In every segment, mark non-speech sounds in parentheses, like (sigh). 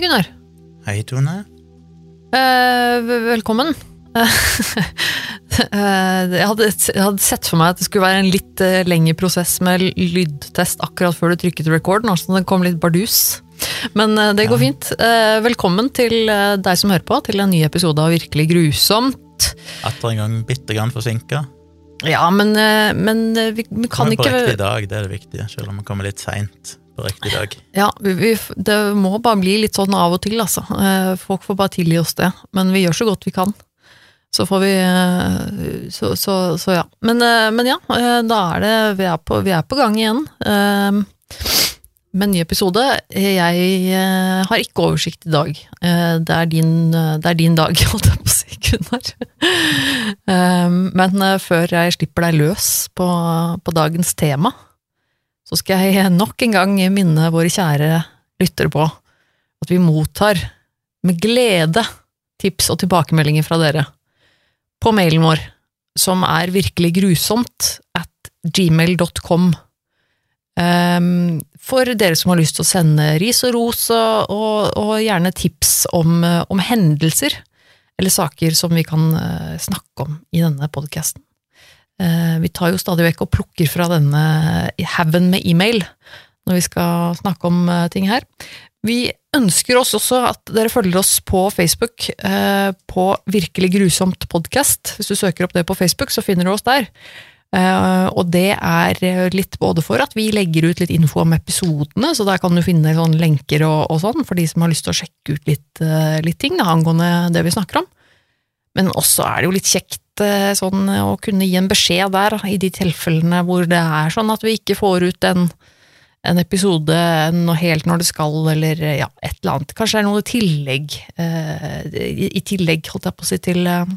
Hei, Gunnar. Hei, Tone. Eh, velkommen. (laughs) Eh, jeg, hadde, sett for meg at det skulle være en litt eh, lengre prosess med lydtest akkurat før du trykket record, så som det kom litt bardus. Men eh, det går Ja. fint. Velkommen til deg som hører på, til en ny episode av Virkelig grusomt. Atter en gang bitte grann forsinka. Ja, men, men vi, vi kan Men på ikke riktig dag, det er det viktige, selv om vi kommer litt seint på riktig dag. Ja, vi, vi, det må bare bli litt sånn av og til, altså. Eh, Folk får bare tilgi oss det. Men vi gjør så godt vi kan. Så får vi eh, Så, så, så ja. Men, eh, men ja, da er det Vi er på, vi er på gang igjen. Med en ny episode. Jeg har ikke oversikt i dag. Det er din, det er din dag, (laughs) holdt jeg på å si, Gunnar. Men før jeg slipper deg løs på, på dagens tema, så skal jeg nok en gang minne våre kjære lyttere på at vi mottar med glede tips og tilbakemeldinger fra dere på mailen vår, som er virkelig grusomt at gmail.com. Um, for dere som har lyst til å sende ris og ros, og, og, gjerne tips om, om hendelser eller saker som vi kan eh, snakke om i denne podkasten. Vi tar jo stadig vekk og plukker fra denne haugen med e-mail når vi skal snakke om eh, ting her. Vi ønsker oss også at dere følger oss på Facebook, eh, på Virkelig grusomt podkast. Hvis du søker opp det på Facebook, så finner du oss der. Eh, og det er litt både for at vi legger ut litt info om episodene, så der kan du finne sånne lenker og, og sånn, for de som har lyst til å sjekke ut litt, eh, litt ting da, angående det vi snakker om. Men også er det jo litt kjekt eh, sånn, å kunne gi en beskjed der, i de tilfellene hvor det er sånn at vi ikke får ut en en episode helt når det skal, eller ja, et eller annet. Kanskje det er noe tillegg, eh, i, i tillegg, holdt jeg på å si, til eh,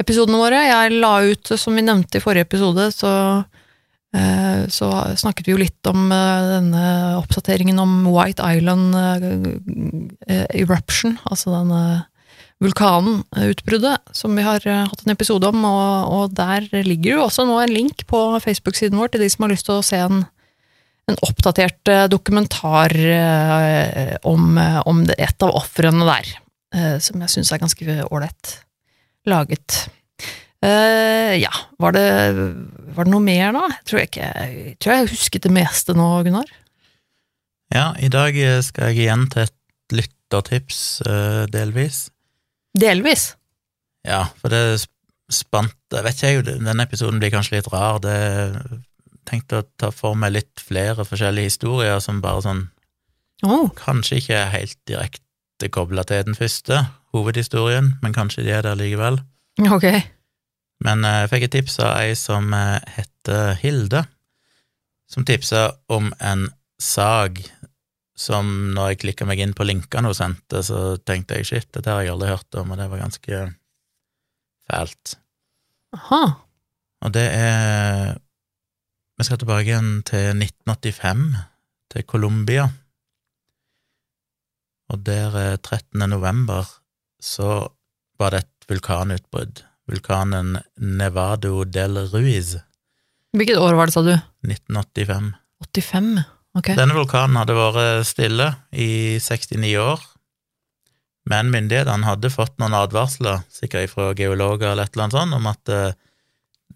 episodene våre. Jeg la ut, som vi nevnte i forrige episode, så, eh, så snakket vi jo litt om eh, denne oppdateringen om White Island eh, eh, eruption, altså denne vulkanutbruddet som vi har eh, hatt en episode om, og, og der ligger jo også nå en link på Facebook-siden vår til de som har lyst til å se en en oppdatert eh, dokumentar eh, om, eh, om det, et av ofrene der, eh, som jeg syns er ganske ålreit laget. Uh, ja, var det, var det noe mer da? Tror jeg ikke tror jeg husket det meste nå, Gunnar. Ja, i dag eh, skal jeg igjen til et lyttertips, eh, delvis. Delvis. Ja, for det sp- spant Jeg vet ikke, jeg, denne episoden blir kanskje litt rar. Det tenkte å ta for meg litt flere forskjellige historier som bare sånn Oh, Kanskje ikke er helt direkte kobla til den første hovedhistorien, men kanskje de er der likevel. ok. Men eh, jeg fikk et tips av ei som eh, heter Hilde, som tipsa om en sag som når jeg klikka meg inn på linkene hun sendte, så tenkte jeg shit, dette har jeg aldri hørt om, og det var ganske fælt. Aha. Og det er Vi skal tilbake igjen til 1985, til Colombia. Og der eh, 13. november så var det et vulkanutbrudd. Vulkanen Nevado del Ruiz, Hvilket år var det, sa du? 1985. 85? Ok. Denne vulkanen hadde vært stille i 69 år, men myndighetene hadde fått noen advarsler, sikkert fra geologer eller et eller annet sånt, om at eh,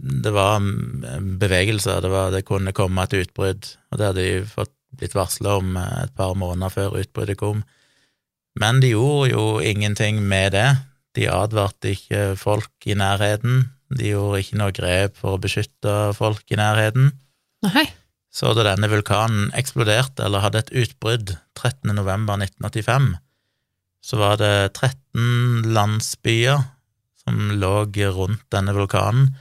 det var mm, bevegelser, det, var, det kunne komme et utbrudd, og det hadde de fått blitt varsla om eh, et par måneder før utbruddet kom. Men de gjorde jo ingenting med det. De advarte ikke folk i nærheten. De gjorde ikke noe grep for å beskytte folk i nærheten. Nei. Så da denne vulkanen eksploderte, eller hadde et utbrudd 13. november 1985, så var det 13 landsbyer som lå rundt denne vulkanen,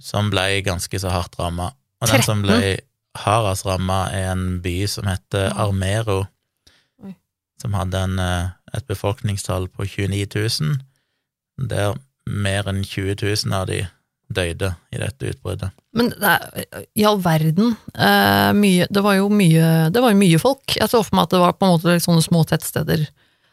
som ble ganske så hardt ramma. Og den som ble hardest ramma, er en by som heter Armero, Oi. som hadde en, eh, et befolkningstall på 29 000, der mer enn 20 000 av de døde i dette utbruddet. Men er, i all verden eh, mye, Det var jo mye Det var mye folk. Jeg så for meg at det var på en måte sånne små tettsteder.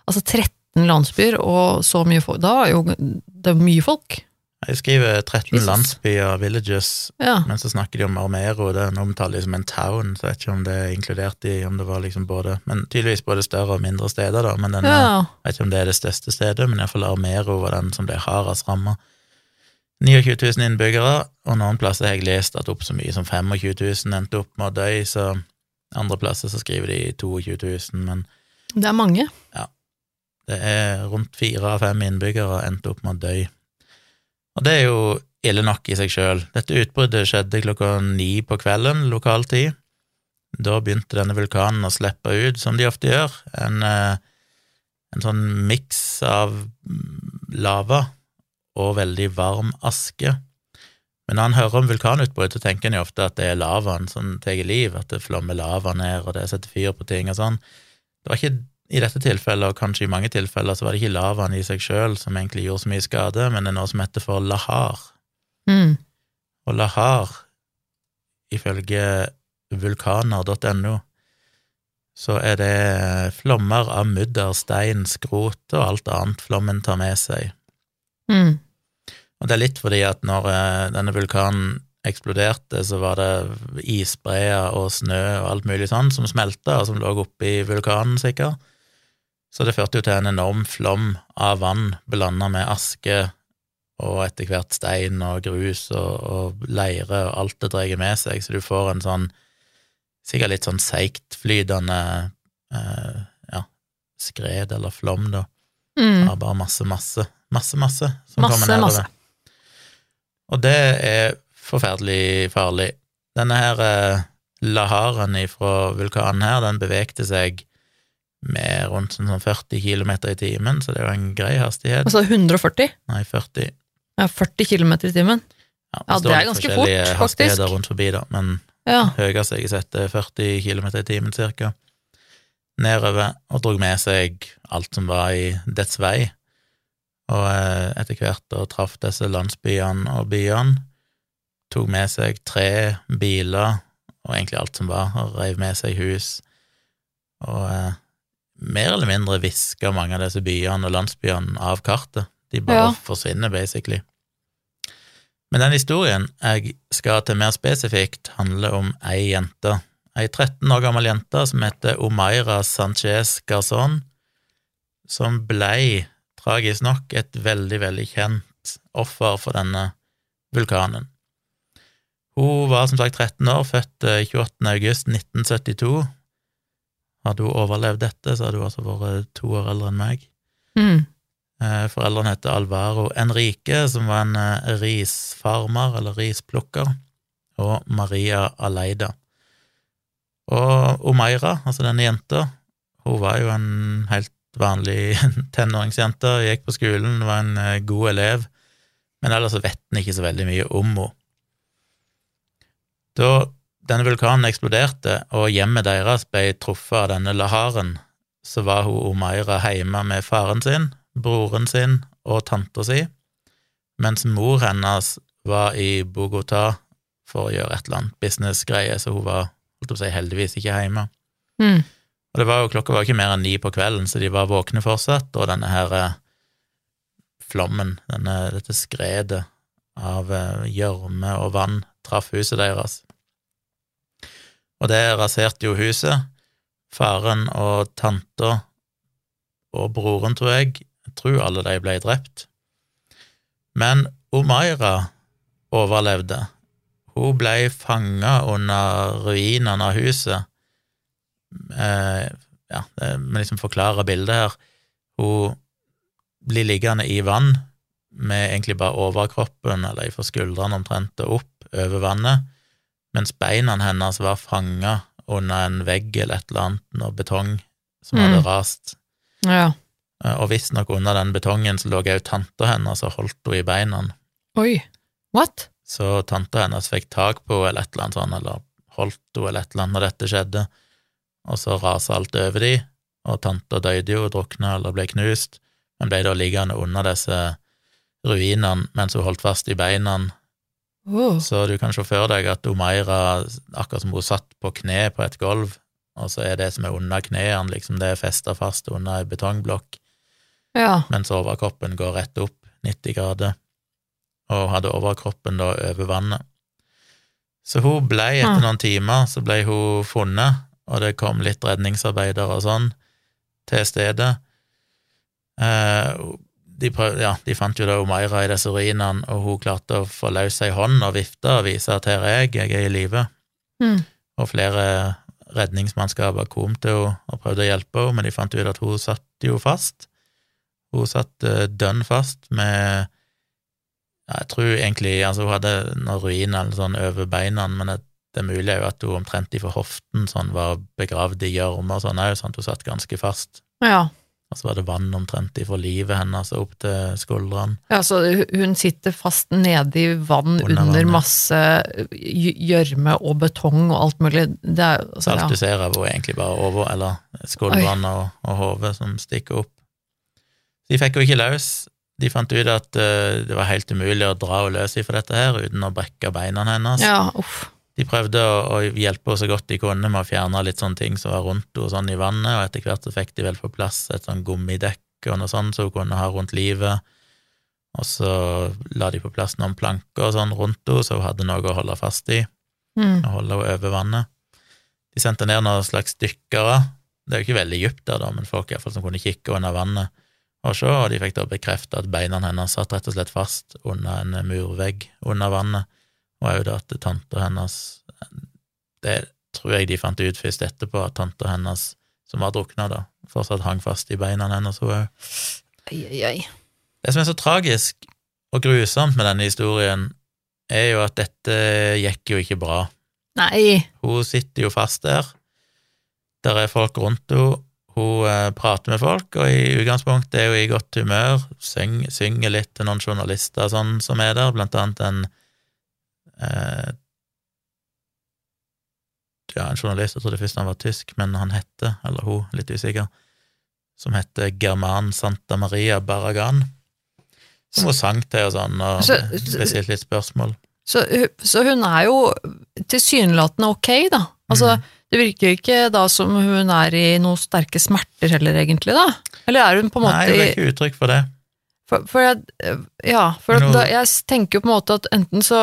Altså 13 landsbyer og så mye folk. Da var jo det var mye folk. Jeg skriver 13 Jesus. landsbyer, villages, Ja. men så snakker de om Armero, det er en omtale som en town, så jeg vet ikke om det er inkludert i om det var liksom både Men tydeligvis både større og mindre steder, da, men denne, ja. jeg vet ikke om det er det største stedet, men iallfall Armero var den som ble hardest ramma. 29 000 innbyggere, og noen plasser har jeg lest at opp så mye som 25 000 endte opp med å dø, så andre plasser så skriver de 22 000, men Det er mange. Ja. det er rundt fire av fem innbyggere endte opp med å dø. Og det er jo ille nok i seg sjøl. Dette utbruddet skjedde klokka ni på kvelden, lokal tid. Da begynte denne vulkanen å slippe ut, som de ofte gjør, en, eh, en sånn miks av lava og veldig varm aske. Men når han hører om vulkanutbrudd, så tenker han jo ofte at det er lavaen som tar liv, at det flommer lava ned, og det setter fyr på ting og sånn. Det var ikke i dette tilfellet, og kanskje i mange tilfeller, så var det ikke lavaen i seg sjøl som egentlig gjorde så mye skade, men det er noe som heter for lahar. Mm. Og lahar, ifølge vulkaner.no, så er det flommer av mudder, stein, skrot og alt annet flommen tar med seg. Mm. Og det er litt fordi at når eh, denne vulkanen eksploderte, så var det isbreer og snø og alt mulig sånn som smelta, og som lå oppi vulkanen, sikkert. Så det førte jo til en enorm flom av vann blanda med aske og etter hvert stein og grus og, og leire og alt det drar med seg, så du får en sånn sikkert litt sånn seigtflytende eh, ja, skred eller flom, da, Mm. bare masse, masse, masse, masse som Masse, kommer nedover. masse. Og det er forferdelig farlig. Denne her eh, laharen ifra vulkanen her, den bevegte seg med rundt sånn 40 km i timen, så det er jo en grei hastighet. Altså 140? Nei, 40. Ja, 40 km i timen. Ja, Ja, det er ganske fort, faktisk. hastigheter rundt forbi, da, men Ja. høyest jeg har sett, er 40 km i timen cirka. Nedover, og drog med seg alt som var i dets vei. Og eh, etter hvert da traff disse landsbyene og byene, tok med seg tre biler og egentlig alt som var, og reiv med seg hus. Og eh, mer eller mindre viska mange av disse byene og landsbyene av kartet. De bare Ja. forsvinner, basically. Men den historien jeg skal til mer spesifikt, handler om ei jente. Ei 13 år gammel jente som heter Omaira Sanchez Garzón, som blei, tragisk nok, et veldig, veldig kjent offer for denne vulkanen. Hun var som sagt 13 år, født eh, 28. august 1972. Hadde hun overlevd dette, så hadde hun altså vært to år eldre enn meg. Mm. Eh, Foreldrene heter Alvaro Enrique, som var en eh, risfarmer, eller risplukker, og Maria Aleida. Og Omeira, altså denne jenta, hun var jo en helt vanlig (laughs) tenåringsjente, gikk på skolen, var en eh, god elev, men ellers vet en ikke så veldig mye om henne. Da denne vulkanen eksploderte, og hjemmet deres ble truffet av denne laharen, så var hun Omaira hjemme med faren sin, broren sin og tanta si, mens mor hennes var i Bogotá for å gjøre et eller annet businessgreie, så hun var holdt å si, heldigvis ikke hjemme. Mm. Og det var jo, klokka var ikke mer enn ni på kvelden, så de var våkne fortsatt, og denne her eh, flommen, denne, dette skredet av eh, gjørme og vann, traff huset deres. Og det raserte jo huset. Faren og tanta og broren, tror jeg, jeg tror alle de ble drept. Men Omaira overlevde. Hun ble fanga under ruinene av huset. Eh, ja, det må liksom forklare bildet her. Hun blir liggende i vann med egentlig bare overkroppen, eller fra skuldrene omtrent og opp over vannet, mens beina hennes var fanga under en vegg eller et eller annet, noe betong som hadde Mm. rast. Ja. Eh, Og visstnok under den betongen så lå òg tanta hennes og holdt henne i beina. Oi. What? Så tanta hennes fikk tak på henne eller et eller annet sånt, eller holdt henne eller et eller annet når dette skjedde, og så rasa alt over de, og tanta døde jo, drukna eller ble knust, men ble da liggende under disse ruinene mens hun holdt fast i beina. Oh. Så du kan se for deg at Omeira, akkurat som hun satt på kne på et gulv, og så er det som er under knærne, liksom det er festa fast under ei betongblokk, Ja. mens overkroppen går rett opp 90 grader. og hadde overkroppen da over vannet. Så hun ble, etter noen timer, så ble hun funnet, og det kom litt redningsarbeidere og sånn til stedet. Eh, de, prøv, ja, de fant jo da Omaira i disse ruinene, og hun klarte å få løs ei hånd og vifte og vise at her er jeg, jeg er i live. Mm. Og flere redningsmannskaper kom til henne og prøvde å hjelpe henne, men de fant ut at hun satt jo fast. Hun satt uh, dønn fast med ja, Jeg tror egentlig altså hun hadde noen ruiner eller sånn over beina, men det, det er mulig at hun omtrent ifra hoften sånn var begravd i gjørme og sånn òg, sånn at hun satt ganske fast. Ja. Og så var det vann omtrent ifra livet hennes opp til skuldrene. ja, så hun sitter fast nede i vann Under under, masse gj- gjørme og betong og alt mulig. Det er, Så altså, alt du ser av henne, egentlig bare over, eller skuldrene og, og hodet som stikker opp. De fikk jo ikke løs. De fant ut at uh, det var helt umulig å dra henne løs ifra dette her uten å brekke beina hennes. ja, uff. De prøvde å, å hjelpe henne så godt de kunne med å fjerne litt sånne ting som var rundt henne sånn i vannet, og etter hvert så fikk de vel på plass et sånn gummidekk og noe sånt som hun kunne ha rundt livet. Og så la de på plass noen planker og sånn rundt henne, så hun hadde noe å holde fast i Mm. og holde henne over vannet. De sendte ned noen slags dykkere. Det er jo ikke veldig dypt der, da, men folk i hvert fall som kunne kikke under vannet og se, og de fikk da bekrefte at beina hennes satt rett og slett fast under en murvegg under vannet, og jo da at tanta hennes Det tror jeg de fant ut først etterpå, at tanta hennes, som var drukna, da, fortsatt hang fast i beina hennes, hun. Ai, ai, ai. Det som er så tragisk og grusomt med denne historien, er jo at dette gikk jo ikke bra. Nei. Hun sitter jo fast der. Der er folk rundt henne. Hun eh, prater med folk, og i utgangspunktet er hun i godt humør. Syng, synger litt til noen journalister sånn som er der, blant annet en eh, Ja, en journalist, jeg trodde først han var tysk, men han hette, eller hun, litt usikker, som heter German Santa Maria Barragan. Som hun sang til og sånn, og spesielt litt spørsmål. Så, så hun er jo tilsynelatende ok, da. Altså, Mm. Det virker ikke da som hun er i noen sterke smerter heller, egentlig, da? Eller er hun på en måte Nei, hun er ikke uttrykk for det. For, for jeg, ja, for at da, jeg tenker jo på en måte at enten så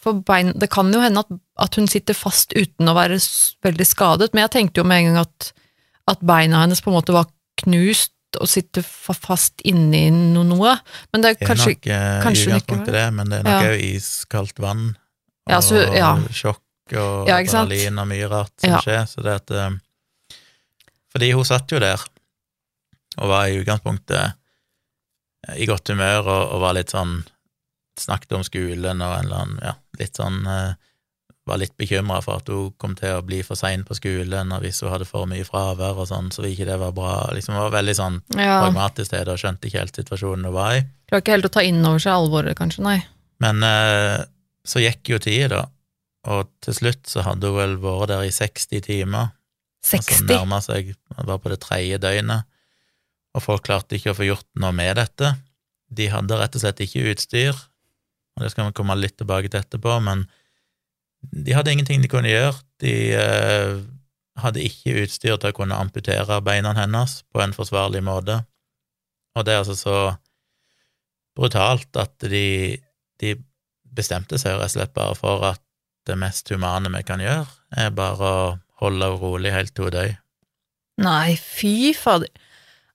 for bein, Det kan jo hende at, at hun sitter fast uten å være veldig skadet, men jeg tenkte jo med en gang at, at beina hennes på en måte var knust og sitter fast inni no, noe. Men det er Det er kanskje nok eh, kanskje det ikke var- det, men det er nok Ja. iskaldt vann og Ja, så- ja. sjokk og Ja, adrenalin og mye rart som skjer. Så det at eh, Fordi hun satt jo der og var i utgangspunktet eh, i godt humør og, og var litt sånn Snakket om skolen og en eller annen Ja, litt sånn eh, Var litt bekymra for at hun kom til å bli for sein på skolen, og hvis hun hadde for mye fravær og sånn, så ikke det var bra. Liksom var veldig sånn ja, pragmatisk til det og skjønte ikke helt situasjonen hun var i. Klarer ikke helt å ta inn over seg alvoret, kanskje. Nei. Men eh, så gikk jo tida, da, og til slutt så hadde hun vel vært der i 60 timer. Altså 60? nærma seg, var på det tredje døgnet, og folk klarte ikke å få gjort noe med dette. De hadde rett og slett ikke utstyr, og det skal vi komme litt tilbake til etterpå, men de hadde ingenting de kunne gjøre. De eh, hadde ikke utstyr til å kunne amputere beina hennes på en forsvarlig måte, og det er altså så brutalt at de, de bestemte seg rett og slett bare for at det mest humane vi kan gjøre, er bare å holde henne rolig helt til hun dør. Nei, fy fader.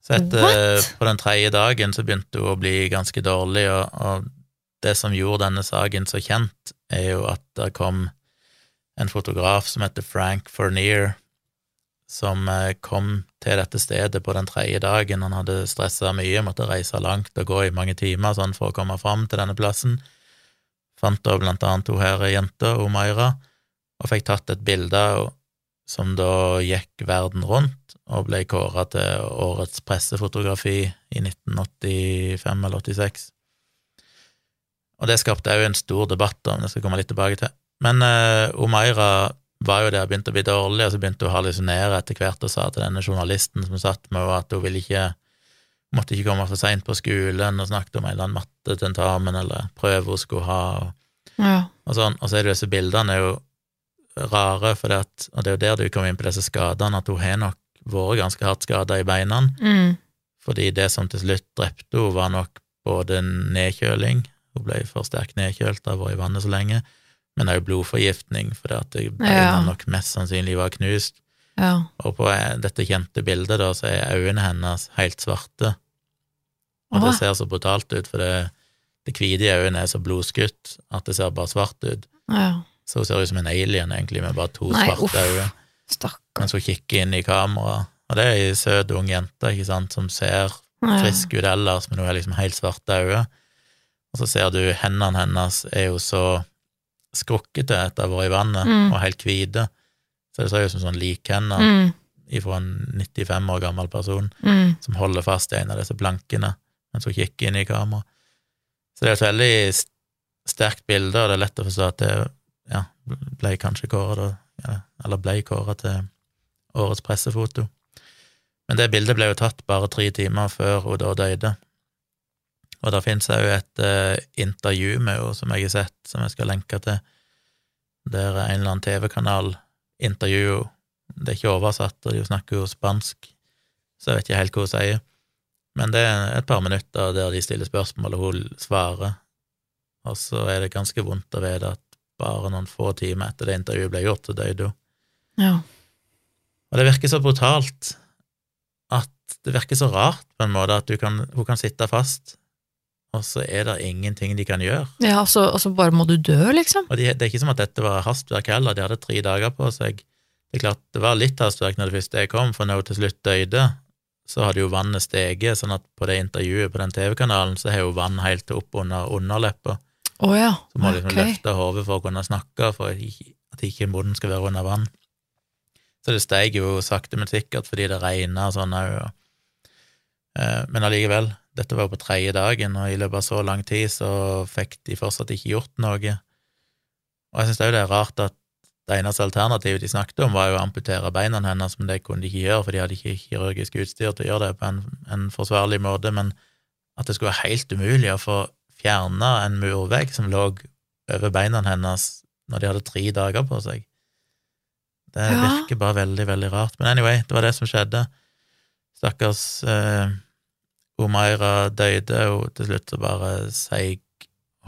Så etter, What? på den tredje dagen så begynte hun å bli ganske dårlig, og, og det som gjorde denne saken så kjent, er jo at det kom en fotograf som heter Frank Fournier, som eh, kom til dette stedet på den tredje dagen. Han hadde stressa mye, måtte reise langt og gå i mange timer sånn for å komme fram til denne plassen. Fant da blant annet hun her jenta, Omaira, og fikk tatt et bilde som da gikk verden rundt og ble kåra til årets pressefotografi i 1985 eller 86. Og det skapte òg en stor debatt om, det skal jeg komme litt tilbake til. Men uh, Omaira var jo der, begynte å bli dårlig, og så begynte hun å hallusinere etter hvert og sa til denne journalisten som satt med henne, at hun ville ikke måtte ikke komme for seint på skolen, og snakket om en eller annen mattetentamen eller prøve hun skulle ha, og, Ja. og sånn. Og så er det jo disse bildene er jo rare, for det at, og det er jo der du kommer inn på disse skadene, at hun har nok vært ganske hardt skada i beina, Mm. fordi det som til slutt drepte henne, var nok både nedkjøling, Hun ble for sterkt nedkjølt av å være i vannet så lenge. Men òg blodforgiftning, fordi at beina Ja. nok mest sannsynlig var knust. Ja. Og på eh, dette kjente bildet da, så er øynene hennes helt svarte. Og det ser så brutalt ut, for det, det hvite i øynene er så blodskutt at det ser bare svart ut. ja. Så hun ser ut som en alien, egentlig, med bare to Nei, svarte øyne. Mens hun kikker inn i kamera. Og det er ei søt ung jente, ikke sant, som ser frisk ut ellers, men hun er liksom helt svarte øyne. Og så ser du hendene hennes er jo så skrukkete etter å ha vært i vannet, Mm. og helt hvite. Så det ser ut som sånn likhender Mm, ifra en 95 år gammel person mm. som holder fast i en av disse plankene mens hun kikker inn i kamera. Så det er et veldig sterkt bilde, og det er lett å forstå at det ja, ble kanskje ja, eller ble kåret til årets pressefoto. Men det bildet ble jo tatt bare tre timer før hun da døde. Og der finnes òg et uh, intervju med henne som jeg har sett, som jeg skal lenke til, der en eller annen TV-kanal intervjuer henne. Det er ikke oversatt, og de snakker jo spansk, så jeg vet ikke helt hva hun sier. Men det er et par minutter der de stiller spørsmål, og hun svarer. Og så er det ganske vondt å vite at bare noen få timer etter det intervjuet ble gjort, så døde hun. Ja. Og det virker så brutalt at det virker så rart på en måte at du kan, hun kan sitte fast, og så er det ingenting de kan gjøre. ja, og så og bare må du dø, liksom? Og de, det er ikke som at dette var hastverk heller, de hadde tre dager på seg. Det er klart det var litt hastverk når det første jeg kom, for når hun til slutt døde, så hadde jo vannet steget, sånn at på det intervjuet på den TV-kanalen så har jo vann helt til opp under underleppa. Å ja. Så må du liksom okay. løfte hodet for å kunne snakke, for at ikke munnen skal være under vann. Så det steg jo sakte, men sikkert fordi det regna og sånn òg. Eh, Men allikevel, dette var jo på tredje dagen, og i løpet av så lang tid så fikk de fortsatt ikke gjort noe. Og jeg syns òg det er rart at det eneste alternativet de snakket om, var jo å amputere beina hennes, men det kunne de ikke gjøre, for de hadde ikke kirurgisk utstyr til å gjøre det på en, en forsvarlig måte. Men at det skulle være helt umulig å få fjerna en murvegg som lå over beina hennes når de hadde tre dager på seg. Det Ja. virker bare veldig, veldig rart. Men anyway, det var det som skjedde. Stakkars eh, Omaira døde, og til slutt så bare seig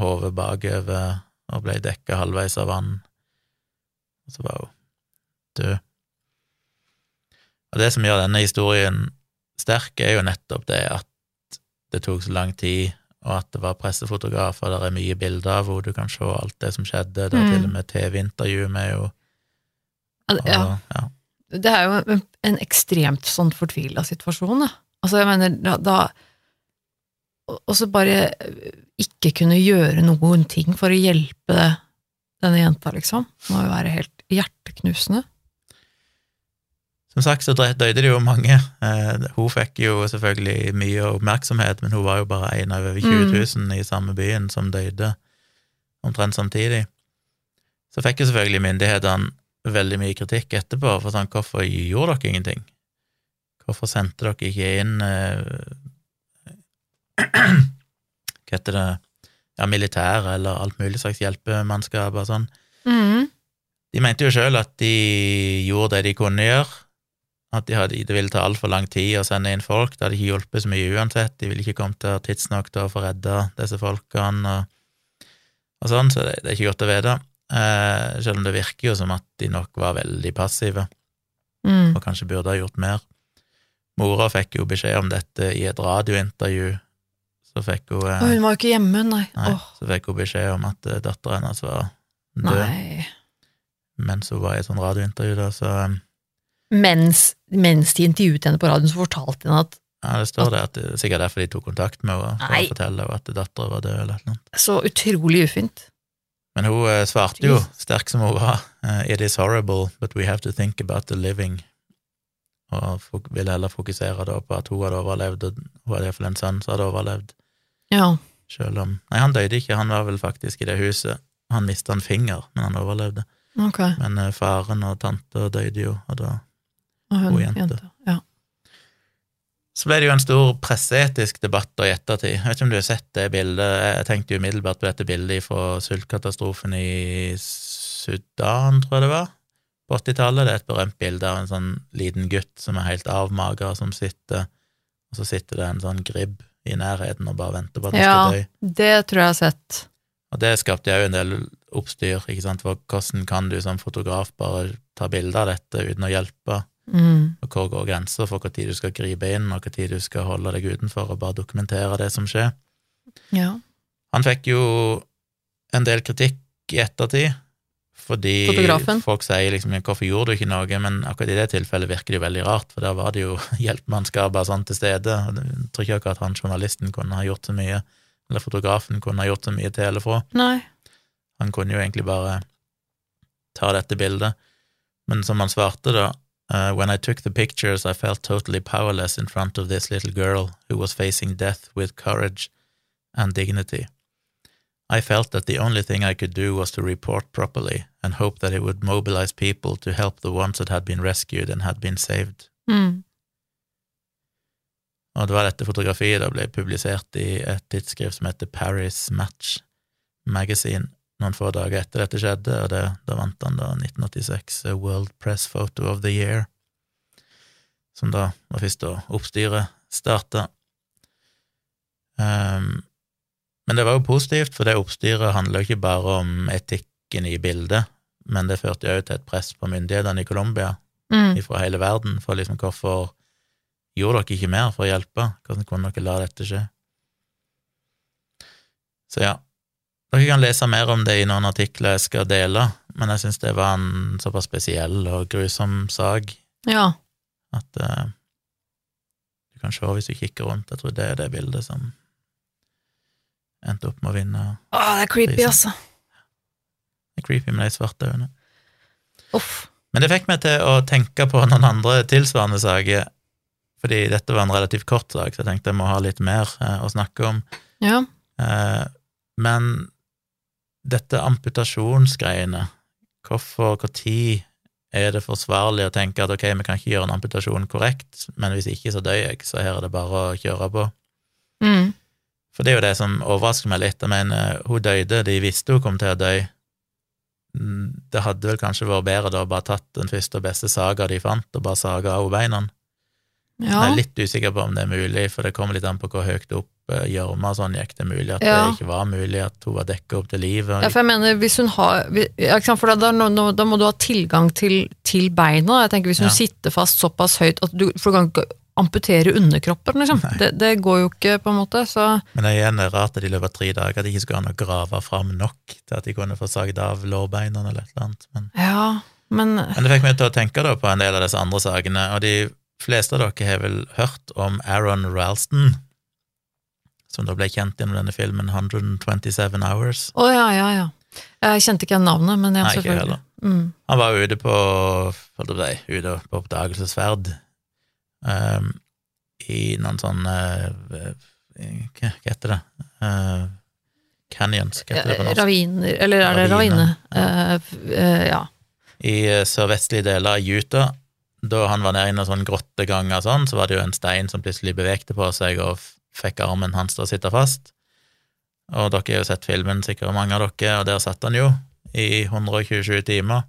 hodet bakover og ble dekka halvveis av vann. Og så var hun død. Og det som gjør denne historien sterk, er jo nettopp det at det tok så lang tid, og at det var pressefotografer, der er mye bilder av henne, du kan se alt det som skjedde, det er Mm. til og med TV-intervju med henne. Ja. Det er jo en, ekstremt sånn fortvila situasjon, da. Altså, jeg mener, da, da Og så bare ikke kunne gjøre noen ting for å hjelpe denne jenta, liksom. Må jo være helt hjerteknusende. Som sagt så døde det jo mange. Eh, hun fikk jo selvfølgelig mye oppmerksomhet, men hun var jo bare en av over 20 000 i samme byen som døde omtrent samtidig. Så fikk jo selvfølgelig myndighetene veldig mye kritikk etterpå, for sånn, hvorfor gjorde dere ingenting? Hvorfor sendte dere ikke inn eh, (clears throat) Hva heter det Ja, militære eller alt mulig slags hjelpemannskap og sånn. Mm. De mente jo sjøl at de gjorde det de kunne gjøre, at de hadde, det ville ta altfor lang tid å sende inn folk, det hadde ikke hjulpet så mye uansett, de ville ikke kommet til tidsnok til å få redda disse folkene og, og sånn, så det, det er ikke godt å vite. Eh, selv om det virker jo som at de nok var veldig passive, Mm. og kanskje burde ha gjort mer. Mora fikk jo beskjed om dette i et radiointervju, så fikk hun, eh, hun var jo ikke hjemme, nei. nei, oh. så fikk hun beskjed om at eh, datteren hennes var død, nei. mens hun var i et sånt radiointervju, da, så eh, Mens, mens de intervjuet henne på radioen, så fortalte henne at Ja, det står det at det er sikkert derfor de tok kontakt med henne for Nei. å fortelle henne at dattera var død, eller noe. Så utrolig ufint. Men hun eh, svarte jo, sterk som hun var, eh, It is horrible, but we have to think about the living. Og ville heller fokusere da på at hun hadde overlevd, og hun hadde iallfall en sønn som hadde overlevd, Ja. selv om Nei, han døde ikke, han var vel faktisk i det huset. Han mista en finger, men han overlevde. Ok. Men eh, faren og tante døde jo, og da Og hun, hun jente. jente. Ja. Så ble det jo en stor presseetisk debatt da i ettertid. Jeg vet ikke om du har sett det bildet? Jeg tenkte jo umiddelbart på dette bildet fra sultkatastrofen i Sudan, tror jeg det var, på 80-tallet. Det er et berømt bilde av en sånn liten gutt som er helt avmaga, som sitter Og så sitter det en sånn gribb i nærheten og bare venter på at han Ja. skal dø. Det tror jeg jeg har sett. Og det skapte jo en del oppstyr, ikke sant, for hvordan kan du som fotograf bare ta bilde av dette uten å hjelpe, Mm. og hvor går grenser for når du skal gripe inn, og når du skal holde deg utenfor og bare dokumentere det som skjer. Ja. Han fikk jo en del kritikk i ettertid, fordi Fotografen? folk sier liksom 'hvorfor gjorde du ikke noe', men akkurat i det tilfellet virker det jo veldig rart, for der var det jo (laughs) hjelpemannskap og sånn til stede. Jeg tror ikke akkurat han journalisten kunne ha gjort så mye, eller fotografen kunne ha gjort så mye til eller fra. Nei. Han kunne jo egentlig bare ta dette bildet, men som han svarte da, uh, When I took the pictures, I felt totally powerless in front of this little girl who was facing death with courage and dignity. I felt that the only thing I could do was to report properly and hope that it would mobilize people to help the ones that had been rescued and had been saved. Mm. Og det var dette fotografiet da ble publisert i et tidsskrift som heter Paris Match Magazine noen få dager etter dette skjedde, og det, da vant han da 1986 World Press Photo of the Year, som da var først da oppstyret starta. Um, men det var jo positivt, for det oppstyret handler jo ikke bare om etikken i bildet, men det førte jo til et press på myndighetene i Colombia Mm. fra hele verden, for liksom hvorfor gjorde dere ikke mer for å hjelpe? Hvordan kunne dere la dette skje? Så ja, dere kan lese mer om det i noen artikler jeg skal dele, men jeg syns det var en såpass spesiell og grusom sak Ja. at uh, du kan se hvis du kikker rundt. Jeg tror det er det bildet som endte opp med å vinne. Å, det er creepy, altså. Det er creepy med de svarte øynene. Uff. Men det fikk meg til å tenke på noen andre tilsvarende saker, fordi dette var en relativt kort sak, så jeg tenkte jeg må ha litt mer eh, å snakke om. Ja. Eh, men dette amputasjonsgreiene, hvorfor, hvor tid er det forsvarlig å tenke at ok, vi kan ikke gjøre en amputasjon korrekt, men hvis ikke så dør jeg, så her er det bare å kjøre på. Mm. For det er jo det som overrasker meg litt. Jeg mener, hun døde, de visste hun kom til å dø. Mm, Det hadde vel kanskje vært bedre da bare tatt den første og beste saga de fant, og bare saga av beina. Ja. Jeg er litt usikker på om det er mulig, for det kommer litt an på hvor høyt opp eh, gjørma og sånn gikk det mulig, at Ja. det ikke var mulig, at hun var dekka opp til livet. Ja, for jeg mener, hvis hun har For da, da, da må du ha tilgang til, til beina. Jeg tenker Hvis hun Ja. sitter fast såpass høyt at du For du kan ikke amputere underkroppen, liksom. Det, det går jo ikke, på en måte. Så Men det er igjen rart at i løpet tre dager at de ikke skulle an å grave fram nok til at de kunne få sagd av lårbeina eller et eller annet. Men, ja, men men det fikk meg til å tenke da på en del av disse andre sakene, og de fleste av dere har vel hørt om Aaron Ralston, som da ble kjent gjennom denne filmen 127 Hours. Å ja, ja, ja. Jeg kjente ikke navnet, men ja, Nei, selvfølgelig. Mm. Han var ute på ute på oppdagelsesferd um, i noen sånn uh, Hva heter det? Uh, canyons, hva heter det på norsk? Raviner, eller er det Ravine, ravine? Ja. Uh, eh, ja. I sørvestlige deler av Utah. Da han var nede i noen sånn grotteganger, sånn, så var det jo en stein som plutselig bevegte på seg og fikk armen hans til å sitte fast. Og dere har jo sett filmen, sikkert mange av dere, og der satt han jo i 127 timer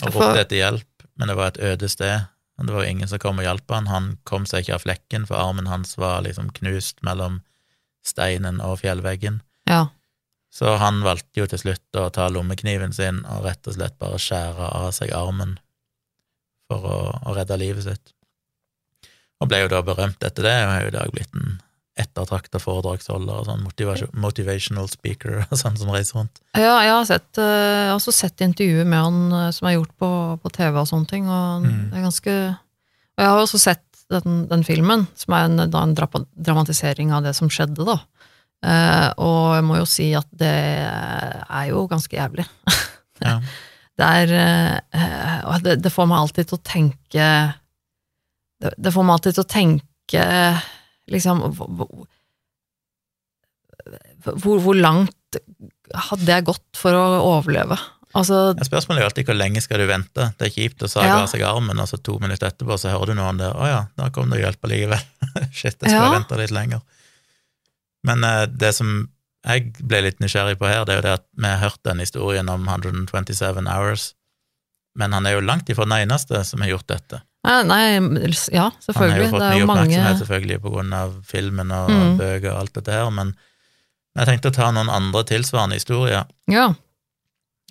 og ropte etter hjelp, men det var et øde sted. Og det var jo ingen som kom og hjalp han. Han kom seg ikke av flekken, for armen hans var liksom knust mellom steinen og fjellveggen. ja. Så han valgte jo til slutt å ta lommekniven sin og rett og slett bare skjære av seg armen for å, å redde livet sitt. Og ble jo da berømt etter det, og er jo i dag blitt en ettertrakta foredragsholder og sånn motivational speaker og sånn som reiser rundt. Ja, jeg har, sett, eh, jeg har også sett intervjuer med han eh, som er gjort på, på TV og sånne ting, og Mm. det er ganske Og jeg har også sett den, den filmen, som er en, en dramatisering av det som skjedde, da. Eh, og jeg må jo si at det er jo ganske jævlig. (laughs) Ja. Det er eh, Og det, det får meg alltid til å tenke det, det får meg alltid til å tenke liksom hvor, hvor, langt hadde jeg gått for å overleve? Altså, Ja, Spørsmålet er jo alltid hvor lenge skal du vente. Det er kjipt å sage Ja. seg armen, og så to minutter etterpå så hører du noen der 'Å ja, da kom det hjelp allikevel'. (laughs) Shit, jeg skulle Ja. venta litt lenger. Men uh, det som jeg ble litt nysgjerrig på her, det er jo det at vi har hørt den historien om 127 Hours, men han er jo langt ifra den eneste som har gjort dette. Nei, nei, ja, Han har jo fått mye oppmerksomhet mange selvfølgelig på grunn av filmen og Mm. bøker og alt dette her, men jeg tenkte å ta noen andre tilsvarende historier, Ja.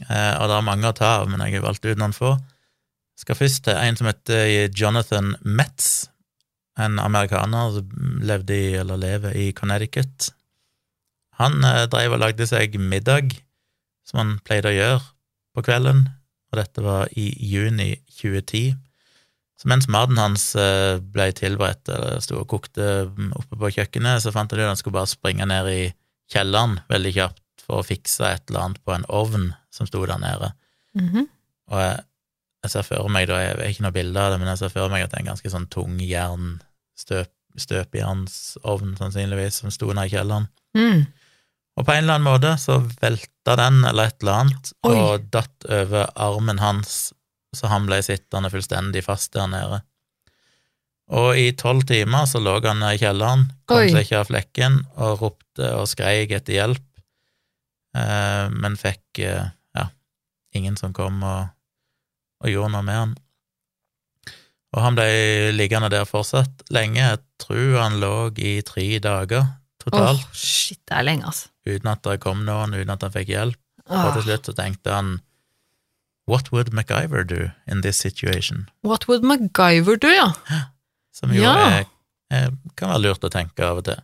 eh, og det er mange å ta av, men jeg har valgt ut noen få. Skal først til en som heter Jonathan Metz, en amerikaner som levde i, eller lever i Connecticut. Han dreiv drev og lagde seg middag, som han pleide å gjøre på kvelden, og dette var i juni 2010. Så mens maten hans eh, ble tilberedt, eller sto og kokte mm, oppe på kjøkkenet, så fant han ut at han skulle bare springe ned i kjelleren veldig kjapt for å fikse et eller annet på en ovn som sto der nede. Mhm. Og jeg, jeg ser for meg, da, jeg har ikke noe bilde av det, men jeg ser for meg at det er en ganske sånn tung jern, støp, støpjernsovn sannsynligvis, som sto nede i kjelleren. Mm. Og på en eller annen måte så velta den eller et eller annet, Oi. og datt over armen hans, så han ble sittende fullstendig fast der nede. Og i tolv timer så lå han nede i kjelleren, kom Oi. seg ikke av flekken, og ropte og skreik etter hjelp, eh, men fikk eh, ja, ingen som kom og, og gjorde noe med han. Og han ble liggende der fortsatt lenge, jeg tror han lå i tre dager totalt Åh, shit, det er lenge, altså. Uten at det kom noen, uten at han fikk hjelp. Og til slutt så tenkte han What would MacGyver do in this situation? What would MacGyver do, ja? Som jo Ja. er, er, kan være lurt å tenke av og til.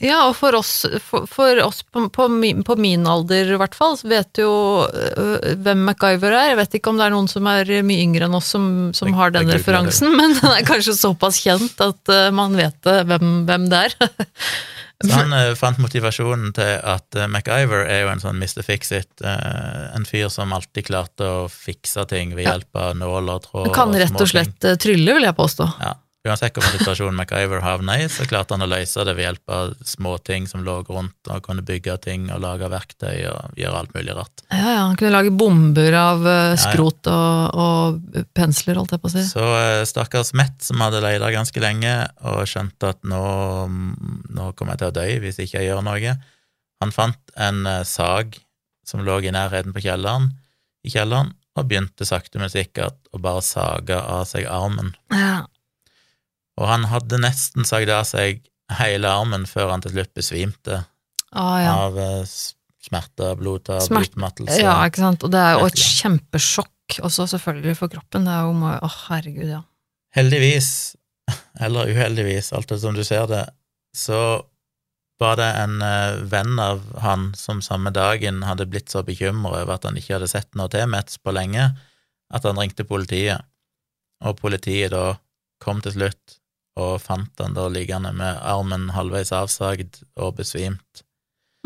Ja, og for oss, for, for oss på, på, min, på min alder i hvert fall, så vet jo øh, hvem MacGyver er. Jeg vet ikke om det er noen som er mye yngre enn oss som, som har den referansen, (laughs) men den er kanskje såpass kjent at uh, man vet hvem, hvem det er. (laughs) Så han uh, fant motivasjonen til at uh, MacGyver er jo en sånn Mr. Fix-It, Uh, en fyr som alltid klarte å fikse ting ved hjelp av nåler, tråd Han kan rett og slett trylle, vil jeg påstå. Ja. Uansett hvilken situasjon MacGyver havna i, så klarte han å løse det ved hjelp av småting som lå rundt, og kunne bygge ting og lage verktøy og gjøre alt mulig rart. Ja, ja, han kunne lage bomber av skrot ja. skrot og, og pensler, holdt jeg på å si. Så eh, stakkars Mett, som hadde leid ganske lenge, og skjønte at nå, nå kommer jeg til å dø hvis ikke jeg gjør noe, han fant en eh, sag som lå i nærheten på kjelleren, i kjelleren, og begynte sakte, men sikkert å bare sage av seg armen. Ja. Og han hadde nesten sagd av seg hele armen før han til slutt besvimte Ah, ja. av smerter, s- smerte, blodtap, Smert- utmattelse. ja, ikke sant. Og det er jo et kjempesjokk også, selvfølgelig, for kroppen. Det er jo Å, herregud, ja. Heldigvis, eller uheldigvis, alt det som du ser det, så var det en eh, venn av han som samme dagen hadde blitt så bekymret over at han ikke hadde sett noe til Metz på lenge, at han ringte politiet. Og politiet da kom til slutt og fant han da liggende med armen halvveis avsagd og besvimt.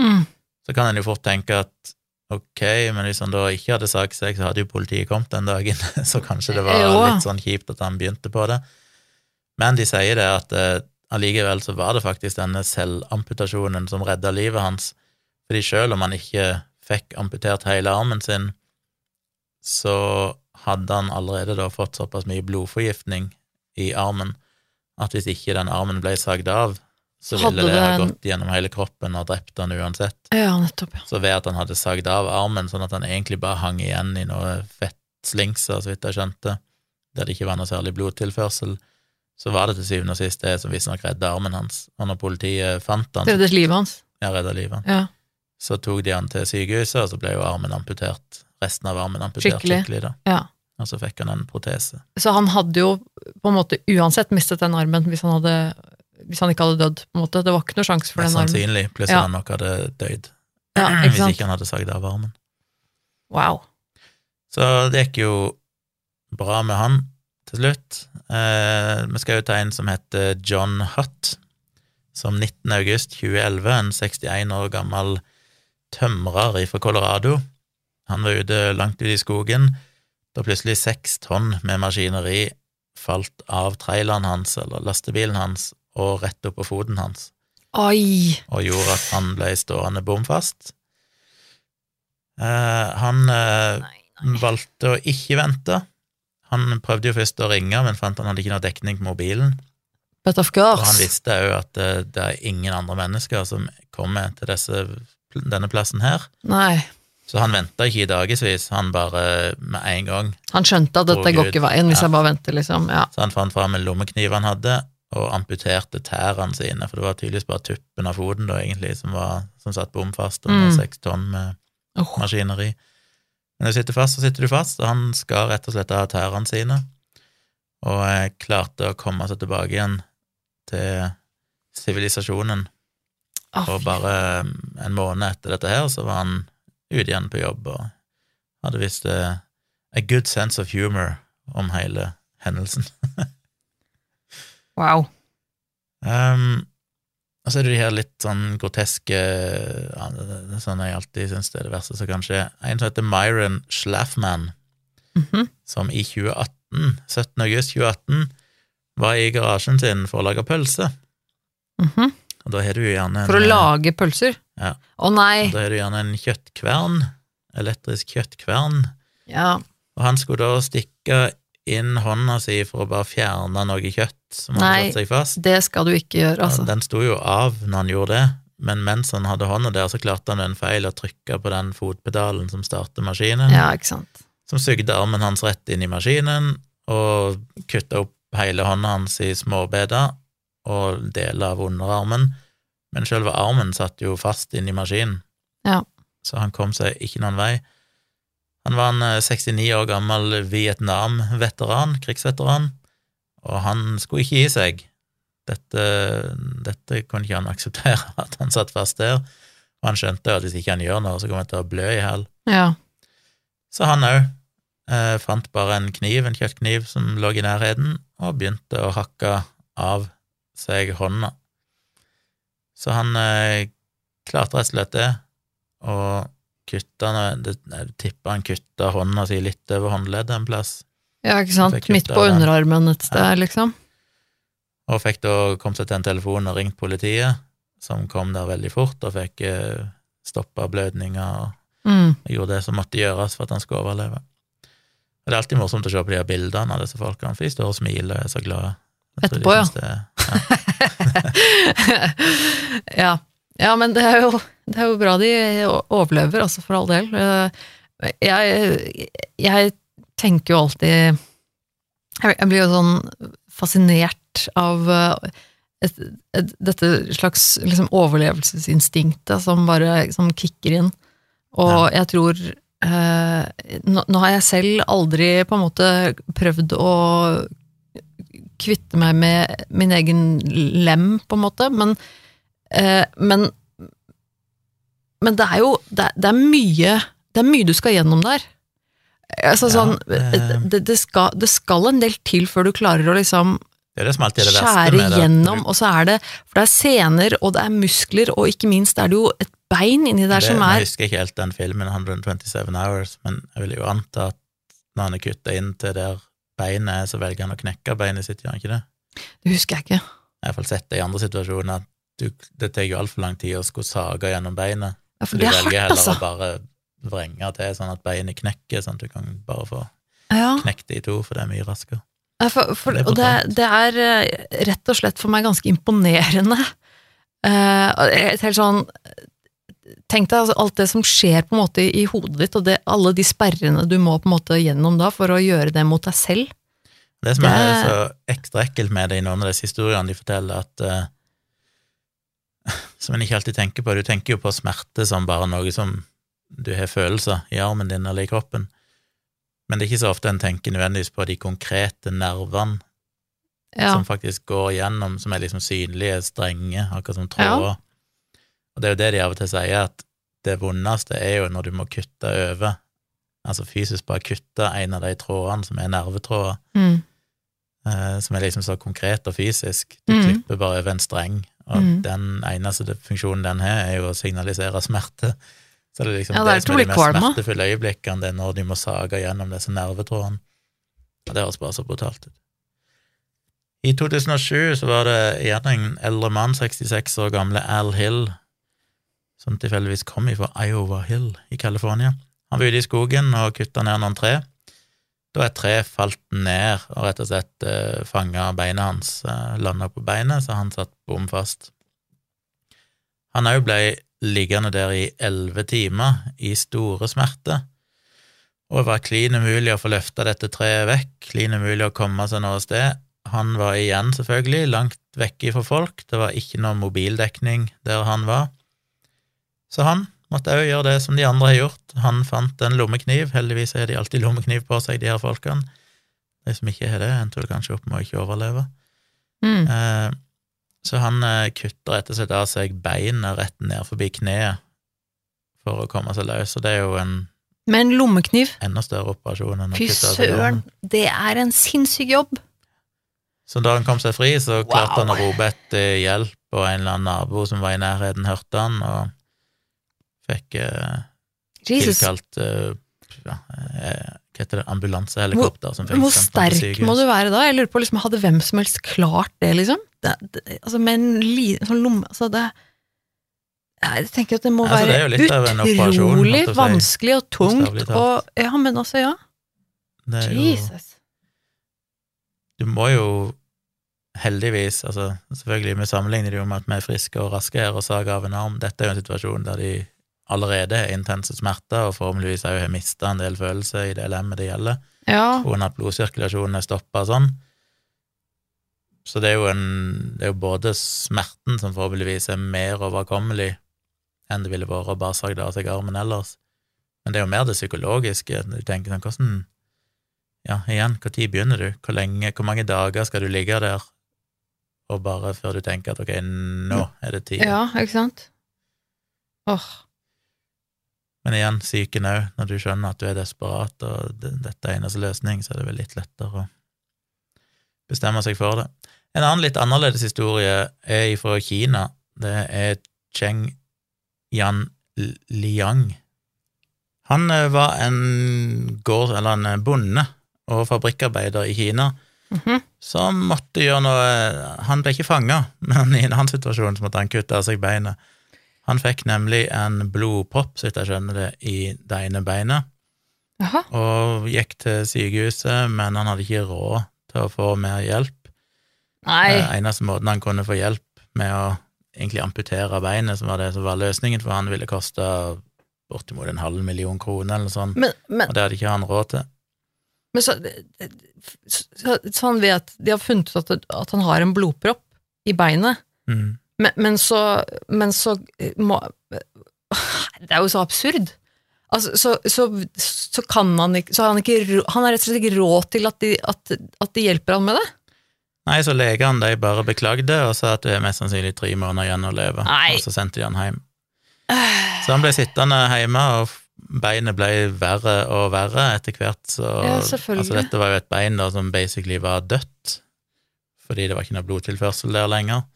Mm. Så kan en jo fort tenke at ok, men hvis han da ikke hadde sagt seg, så hadde jo politiet kommet den dagen, (laughs) så kanskje det var litt sånn kjipt at han begynte på det. Men de sier det at eh, allikevel så var det faktisk denne selvamputasjonen som redda livet hans, fordi selv om han ikke fikk amputert hele armen sin, så hadde han allerede da fått såpass mye blodforgiftning i armen at hvis ikke den armen ble sagd av, så Hadde ville det ha gått gjennom hele kroppen og drept han uansett. Ja, nettopp. ja. Så ved at han hadde sagd av armen, sånn at han egentlig bare hang igjen i noe fettslinkser, så vidt jeg skjønte, der det ikke var noe særlig blodtilførsel, så var det til syvende og sist det som visstnok redda armen hans. Og når politiet fant han, reddet livet hans. ja, redda livet, Ja. så tok de han til sykehuset, og så ble jo armen amputert, resten av armen amputert Skikkelig. skikkelig, da. ja. Og så fikk han en protese. Så han hadde jo på en måte uansett mistet den armen hvis han, hadde, hvis han ikke hadde dødd. på en måte. Det var ikke noe sjanse for den armen. sannsynlig, pluss Ja. han nok hadde dødd. Ja, (clears throat) ikke Hvis ikke han hadde sagd av armen. Wow. Så det gikk jo bra med han til slutt. Eh, vi skal jo ta en som heter John Hutt, som 19. august 2011, en 61 år gammel tømrer fra Colorado. Han var ute langt ute i skogen da plutselig seks tonn med maskineri falt av traileren hans, eller lastebilen hans, og rett opp på foten hans Oi! og gjorde at han ble stående bom fast. Eh, han eh, Nei, nei. valgte å ikke vente. Han prøvde jo først å ringe, men fant han hadde ikke noe dekning på mobilen. But of Og han visste òg at det, det er ingen andre mennesker som kommer til disse, denne plassen her. Nei. Så han venta ikke i dagevis, han bare med en gang. Han skjønte at dette går ikke veien hvis Ja. jeg bare venter, liksom. Ja. Så han fant fram en lommekniv han hadde, og amputerte tærne sine, for det var tydeligvis bare tuppen av foten da, egentlig, som, var, som satt bom fast, og Mm. seks tonn med oh. maskineri. Men når du sitter fast, så sitter du fast, og han skar rett og slett av tærne sine, og eh, klarte å komme seg tilbake igjen til sivilisasjonen. Oh, Og bare eh, en måned etter dette her, så var han ute igjen på jobb, og hadde visst uh, a good sense of humor om hele hendelsen. (laughs) Wow. Um, og så er det de her litt sånn groteske ja, det Sånn jeg alltid syns det er det verste som kan skje. En som heter Myron Schlaffman, -hmm. som i 2018, 17. august 2018, var i garasjen sin for å lage pølse. Mhm. Og da har du gjerne en, For å lage pølser? Ja. Å nei! Da har du gjerne en kjøttkvern, elektrisk kjøttkvern, Ja. og han skulle da stikke inn hånda si for å bare fjerne noe kjøtt som hadde satt seg fast. Nei, Det skal du ikke gjøre, altså. Den sto jo av når han gjorde det, men mens han hadde hånda der, så klarte han en feil å trykke på den fotpedalen som starter maskinen, Ja, ikke sant. som sugde armen hans rett inn i maskinen, og kutta opp hele hånda hans i småbeder og deler av underarmen, men selve armen satt jo fast inn i maskinen, Ja. så han kom seg ikke noen vei. Han var en eh, 69 år gammel Vietnam-veteran, krigsveteran, og han skulle ikke gi seg. Dette, dette kunne ikke han (laughs) akseptere, at han satt fast der, og han skjønte at hvis ikke han gjør noe, så kommer han til å blø i hjel. Ja. Så han òg eh, fant bare en kniv, en kjøttkniv som lå i nærheten, og begynte å hakke av seg hånda. Så han eh, klarte rett og slett det, og kutta Jeg tipper han kutta hånda si litt over håndleddet en plass, ja, ikke sant. Midt på underarmen et sted, liksom. og fikk da kommet seg til en telefon og ringt politiet, som kom der veldig fort og fikk eh, stoppa blødninga og Mm. Gjorde det som måtte gjøres for at han skulle overleve. Og Det er alltid morsomt å se på de her bildene av disse folkene, for de står og smiler og er så glade. Etterpå, ja. (laughs) ja. ja. men det er, jo, det er jo bra de overlever, altså for all del. Eh, Jeg, jeg tenker jo alltid Jeg jeg blir jo sånn fascinert av eh, et, et, dette slags liksom overlevelsesinstinktet som bare som kicker inn. Og jeg tror eh, nå, nå har jeg selv aldri på en måte prøvd å kvitte meg med min egen lem, på en måte, men, eh, men Men det er jo det, det er mye Det er mye du skal gjennom der. Altså, Ja, sånn, det- det, det, skal, det skal en del til før du klarer å liksom skjære gjennom, og så er det For det er sener, og det er muskler, og ikke minst er det jo et bein inni der som Jeg er husker ikke helt den filmen, 127 Hours, men jeg vil jo anta at når han er kutta inn til der beinet så velger han å knekke beinet sitt, gjør han ikke det? Det husker jeg ikke. Jeg har iallfall sett det i andre situasjoner, at du, det tar jo altfor lang tid å skulle sage gjennom beinet, Ja, for du det er velger hardt, heller altså. å bare vrenge til sånn at beinet knekker, sånn at du kan bare få Ja. knekt det i to, for det er mye raskere. Ja, For, for, Det og det, det er eh, rett og slett for meg ganske imponerende. Uh, et helt sånn Tenk deg altså, alt det som skjer på en måte i hodet ditt, og det, alle de sperrene du må på en måte gjennom da for å gjøre det mot deg selv. Det som Det- er så ekstra ekkelt med det i noen av disse historiene de forteller, at uh, (laughs) Som en ikke alltid tenker på. Du tenker jo på smerte som bare noe som du har følelser i armen din eller i kroppen, men det er ikke så ofte en tenker nødvendigvis på de konkrete nervene Ja. som faktisk går gjennom, som er liksom synlige, strenge, akkurat som tråder. Og det er jo det de av og til sier, at det vondeste er jo når du må kutte over, altså fysisk bare kutte en av de trådene som er nervetråder, Mm. eh, som er liksom så konkret og fysisk. Du mm. klipper bare over en streng, og mm. den eneste funksjonen den har, er jo å signalisere smerte. Så det er liksom Ja, det det, som er de mest smertefulle øyeblikkene, det er når de må sage gjennom disse nervetrådene. Og det høres bare så brutalt ut. I 2007 så var det igjen en eldre mann, 66 år gamle Al Hill, som tilfeldigvis kom fra Iowa Hill i California. Han var ute i skogen og kutta ned noen tre. Da et tre falt ned og rett og slett eh, fanga beinet hans, eh, landa på beinet, så han satt bom fast. Han òg ble liggende der i elleve timer i store smerter. Og det var klin umulig å få løfta dette treet vekk, klin umulig å komme seg noe sted. Han var igjen, selvfølgelig, langt vekke fra folk, det var ikke noe mobildekning der han var. Så han måtte òg gjøre det som de andre har gjort. Han fant en lommekniv, heldigvis har de alltid lommekniv på seg, de her folkene. De som ikke har det, endte kanskje opp med å ikke overleve. Mm. Eh, så han eh, kutter rett og slett av seg beinet rett ned forbi kneet for å komme seg løs, og det er jo en Med en lommekniv. enda større operasjon enn å Fy kutte av seg søren, det er en sinnssyk jobb. Så da han kom seg fri, så Wow. klarte han å rope etter hjelp, og en eller annen nabo som var i nærheten, hørte han, og fikk eh, Jesus. tilkalt eh, ja, eh, hva heter det, ambulansehelikopter som fikk Hvor sterk må du være da? Jeg lurer på, liksom, Hadde hvem som helst klart det, liksom? Det, det, altså, med en liten sånn lomme altså, det, Jeg tenker at det må Altså, er jo være utrolig vanskelig og tungt og Ja, men altså, ja. Er jo, Jesus. du må jo heldigvis, altså selvfølgelig vi sammenligner det jo med at vi er friske og raske her og sager av en arm, dette er jo en situasjon der de allerede har intense smerter og forhåpentligvis òg har mista en del følelser i det lemmet det gjelder, Ja. og at blodsirkulasjonen er stoppa sånn. Så det er jo en Det er jo både smerten som forhåpentligvis er mer overkommelig enn det ville vært å bare sagde av seg armen ellers, men det er jo mer det psykologiske. Du tenker sånn, hvordan Ja, igjen, når begynner du? Hvor lenge, hvor mange dager skal du ligge der, og bare før du tenker at ok, nå er det tid? ja, ikke sant? Åh. Men igjen, psyken òg, når du skjønner at du er desperat, og dette er eneste løsning, så er det vel litt lettere å bestemme seg for det. En annen litt annerledes historie er fra Kina. Det er Cheng Yan Liang. Han eh, var en gård, eller en bonde og fabrikkarbeider i Kina Mhm. som måtte gjøre noe Han ble ikke fanga, (laughs) men i en annen situasjon så måtte han kutte av seg beinet. Han fikk nemlig en blodpropp, så vidt jeg skjønner det, i det ene beinet, Aha. og gikk til sykehuset, men han hadde ikke råd til å få mer hjelp. Nei. Eh, Eneste måten han kunne få hjelp med å egentlig amputere beinet, som var det som var løsningen, for han ville koste bortimot en halv million kroner eller sånt, Men, men, og det hadde ikke han råd til. men så, så, så han vet De har funnet ut at, at han har en blodpropp i beinet, Mm. Men, men så Men så må Det er jo så absurd. Altså, så, så, så kan han ikke Så han ikke Han har rett og slett ikke råd til at de, at, at de hjelper han med det? Nei, så legene de bare beklagde og sa at det er mest sannsynlig tre måneder igjen å leve, Nei. og så sendte de han hjem. Så han ble sittende hjemme, og beinet ble verre og verre etter hvert. Så, Ja. Altså, dette var jo et bein da, som basically var dødt, fordi det var ikke noe blodtilførsel der lenger.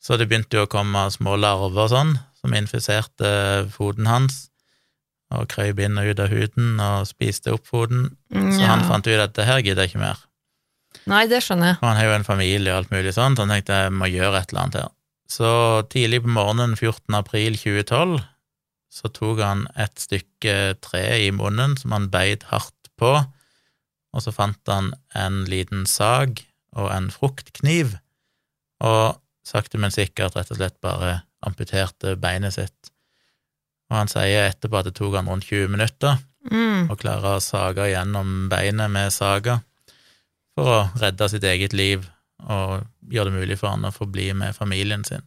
Så det begynte jo å komme små larver og sånn, som infiserte foten hans, og krøyp inn og ut av huden og spiste opp foten. Så han fant ut at det her gidder jeg ikke mer. Nei, det skjønner jeg. Og han har jo en familie og alt mulig sånt, så han tenkte jeg må gjøre et eller annet her. Så tidlig på morgenen 14. april 2012 så tok han et stykke tre i munnen som han beit hardt på, og så fant han en liten sag og en fruktkniv, og sakte, men sikkert rett og slett bare amputerte beinet sitt. Og han sier etterpå at det tok han rundt 20 minutter Mm. å klare å sage gjennom beinet med saga for å redde sitt eget liv og gjøre det mulig for han å få bli med familien sin.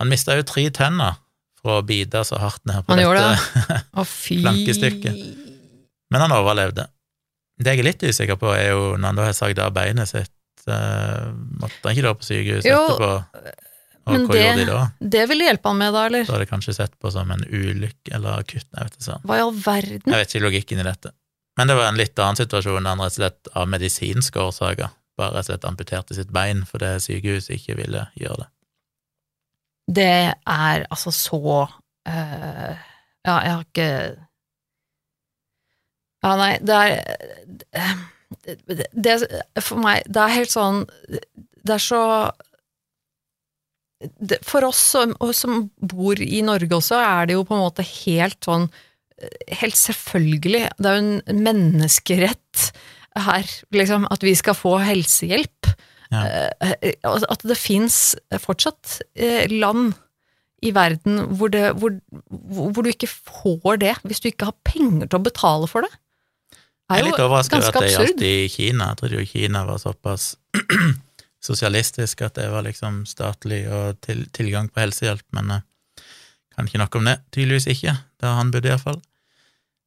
Han mista jo tre tenner for å bite så hardt ned på Han dette, (laughs) Flankestykket. men han overlevde. Det jeg er litt usikker på, er jo når han da har sagd av beinet sitt, eh, måtte han ikke da på sykehus Jo, etterpå? Og men hva det- gjorde de da? Det ville hjelpe han med, da, eller? Da hadde kanskje sett på som en ulykke eller akutt, jeg vet sånn. Hva i all verden? Jeg vet ikke logikken i dette. Men det var en litt annen situasjon enn rett og slett av medisinske årsaker bare rett og slett amputerte sitt bein fordi sykehuset ikke ville gjøre det. Det er altså så uh, Ja, jeg har ikke Ja, nei, det er det, For meg, det er helt sånn Det er så det, For oss som, som bor i Norge også, er det jo på en måte helt sånn Helt selvfølgelig. Det er jo en menneskerett her, liksom, at vi skal få helsehjelp. Ja. Eh, altså, at det fins fortsatt eh, land i verden hvor, det, hvor, hvor du ikke får det hvis du ikke har penger til å betale for det. Jeg er litt overrasket over at det gjaldt i Kina. Jeg trodde jo Kina var såpass (clears throat) sosialistisk at det var liksom statlig og til, tilgang på helsehjelp, men jeg kan ikke nok om det. Tydeligvis ikke. Der han bodde, iallfall.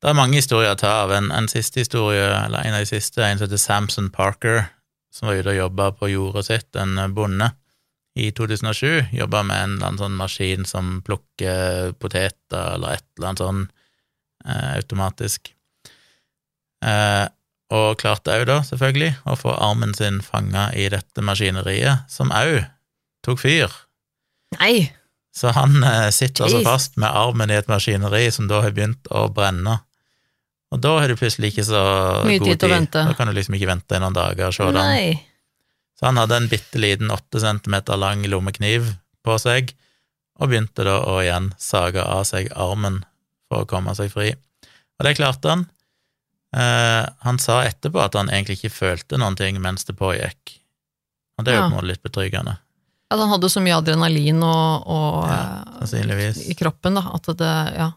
Det er mange historier å ta av. En, en siste historie, eller en av de siste, en som heter Samson Parker, som var ute og jobba på jordet sitt, en bonde, i 2007. Jobba med en eller annen sånn maskin som plukker poteter, eller et eller annet sånn eh, automatisk. Eh, og klarte òg, da, selvfølgelig, å få armen sin fanga i dette maskineriet, som òg tok fyr. Nei! Så han eh, sitter altså fast med armen i et maskineri som da har begynt å brenne. Og da har du plutselig ikke så Mye god tid å vente. Da kan du liksom ikke vente i noen dager og se den. Så han hadde en bitte liten åtte centimeter lang lommekniv på seg, og begynte da å igjen sage av seg armen for å komme seg fri. Og det klarte han. Eh, han sa etterpå at han egentlig ikke følte noen ting mens det pågikk. Og det er jo Ja. på en måte litt betryggende, At han hadde så mye adrenalin og, og Ja, eh, i kroppen, da, at det Ja.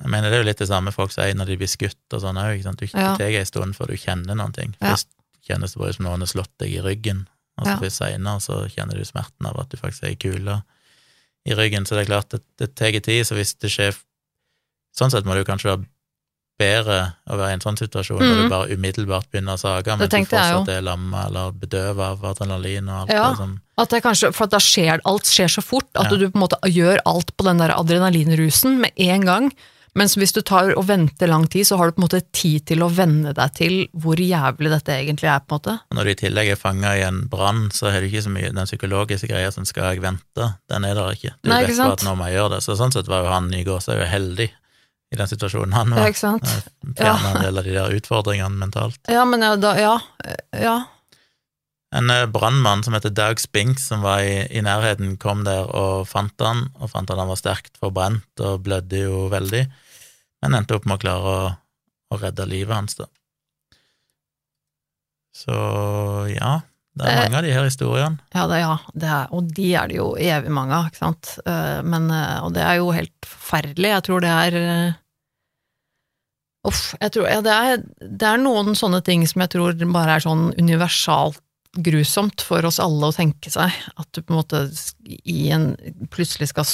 Jeg mener det er jo litt det samme folk sier når de blir skutt og sånn òg. Du Ja. tar en stund før du kjenner noen ting. Ja. Først kjennes det bare som noen har slått deg i ryggen, og så Ja. først seinere så kjenner du smerten av at du faktisk er i kula i ryggen. Så det er klart, det, det tar tid, så hvis det skjer Sånn sett må du kanskje være bedre å være i en sånn situasjon når Mhm. du bare umiddelbart begynner å sage, men du fortsatt er lamma eller bedøva av adrenalin og alt Ja. det som At det kanskje, For da skjer alt skjer så fort at Ja. du på en måte gjør alt på den der adrenalinrusen med en gang. Mens hvis du tar og venter lang tid, så har du på en måte tid til å venne deg til hvor jævlig dette egentlig er. på en måte. Når du i tillegg er fanga i en brann, så er det ikke så mye den psykologiske greia som skal jeg vente, den er der ikke. Du Nei, vet ikke bare at nå må jeg gjøre det. Så sånn sett var jo han i gåsehud heldig i den situasjonen han Ja, var. ikke sant? Fjerna en del av de der utfordringene mentalt. Ja, men ja, da, ja, ja. En eh, brannmann som heter Doug Spinks, som var i, i nærheten, kom der og fant han, og fant at han var sterkt forbrent og blødde jo veldig, men endte opp med å klare å, å redde livet hans, da. Så ja, det er Eh, mange av de her historiene. Ja, det, ja det er, og de er det jo evig mange av, ikke sant. Eh, Men, eh, og det er jo helt forferdelig. Jeg tror det er Uff. Jeg tror, ja, det, er, det er noen sånne ting som jeg tror bare er sånn universalt grusomt for oss alle å tenke seg. At du på en måte i en, plutselig skal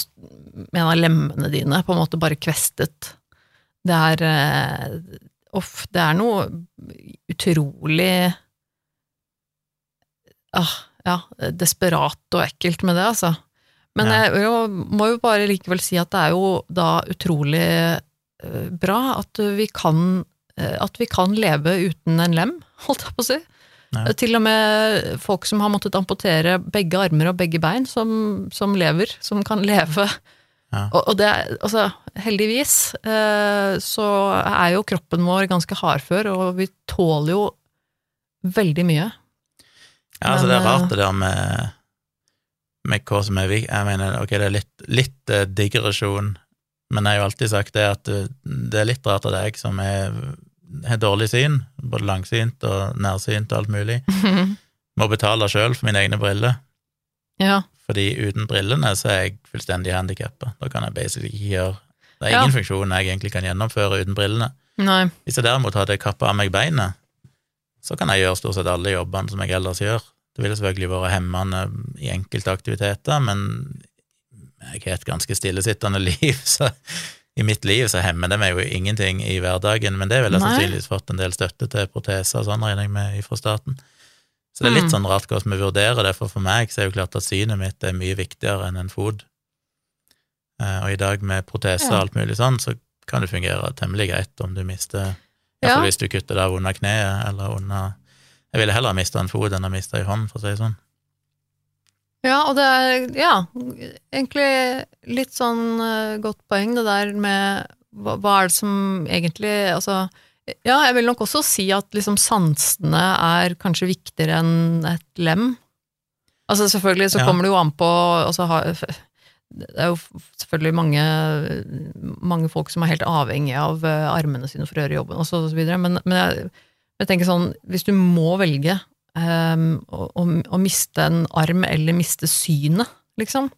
med en av lemmene dine på en måte bare kvestet. Det er Uff, det er noe utrolig ah, ja, desperat og ekkelt med det, altså. Men Ja. jeg jo, må jo bare likevel si at det er jo da utrolig eh, bra at vi kan eh, at vi kan leve uten en lem, (laughs) holdt jeg på å si. Ja. Eh, Til og med folk som har måttet amputere begge armer og begge bein, som, som lever, som kan leve. Ja. Og, og det, altså, heldigvis så er jo kroppen vår ganske hardfør, og vi tåler jo veldig mye. Ja, altså det er rart eh, det der med, med hva som er viktig. Jeg mener, ok, det er litt, litt eh, digresjon, men jeg har jo alltid sagt det at eh, det er litt rart at jeg som er, har dårlig syn, både langsynt og nærsynt og alt mulig, (laughs) må betale sjøl for mine egne briller. ja. Fordi uten brillene så er jeg fullstendig handikappa. Da kan jeg basically ikke gjøre Det er Ja. ingen funksjon jeg egentlig kan gjennomføre uten brillene. Nei. Hvis jeg derimot hadde kappa av meg beinet, så kan jeg gjøre stort sett alle jobbene som jeg ellers gjør. Det ville selvfølgelig vært hemmende i enkelte aktiviteter, men jeg har et ganske stillesittende (laughs) liv, så i mitt liv så hemmer det meg jo ingenting i hverdagen, men det ville jeg sannsynligvis fått en del støtte til proteser og sånn, regner jeg med, fra staten. Så det er litt Mm. sånn rart hvordan vi vurderer det, for for meg så er jo klart at synet mitt er mye viktigere enn en fot. Eh, Og i dag med proteser og alt mulig sånn, så kan det fungere temmelig greit om du mister Ja. Hvis du kutter det under kneet, eller under Jeg ville heller mista en fot enn å miste ei hånd, for å si det sånn. Ja, og det er ja, egentlig litt sånn eh, godt poeng, det der med hva, hva er det som egentlig Altså, ja, jeg vil nok også si at liksom sansene er kanskje viktigere enn et lem. Altså selvfølgelig så Ja. kommer det jo an på altså, ha, Det er jo selvfølgelig mange, mange folk som er helt avhengige av eh, armene sine for å gjøre jobben, og så, og så videre, men, men jeg, jeg tenker sånn, hvis du må velge um, å, å, miste en arm eller miste synet, liksom,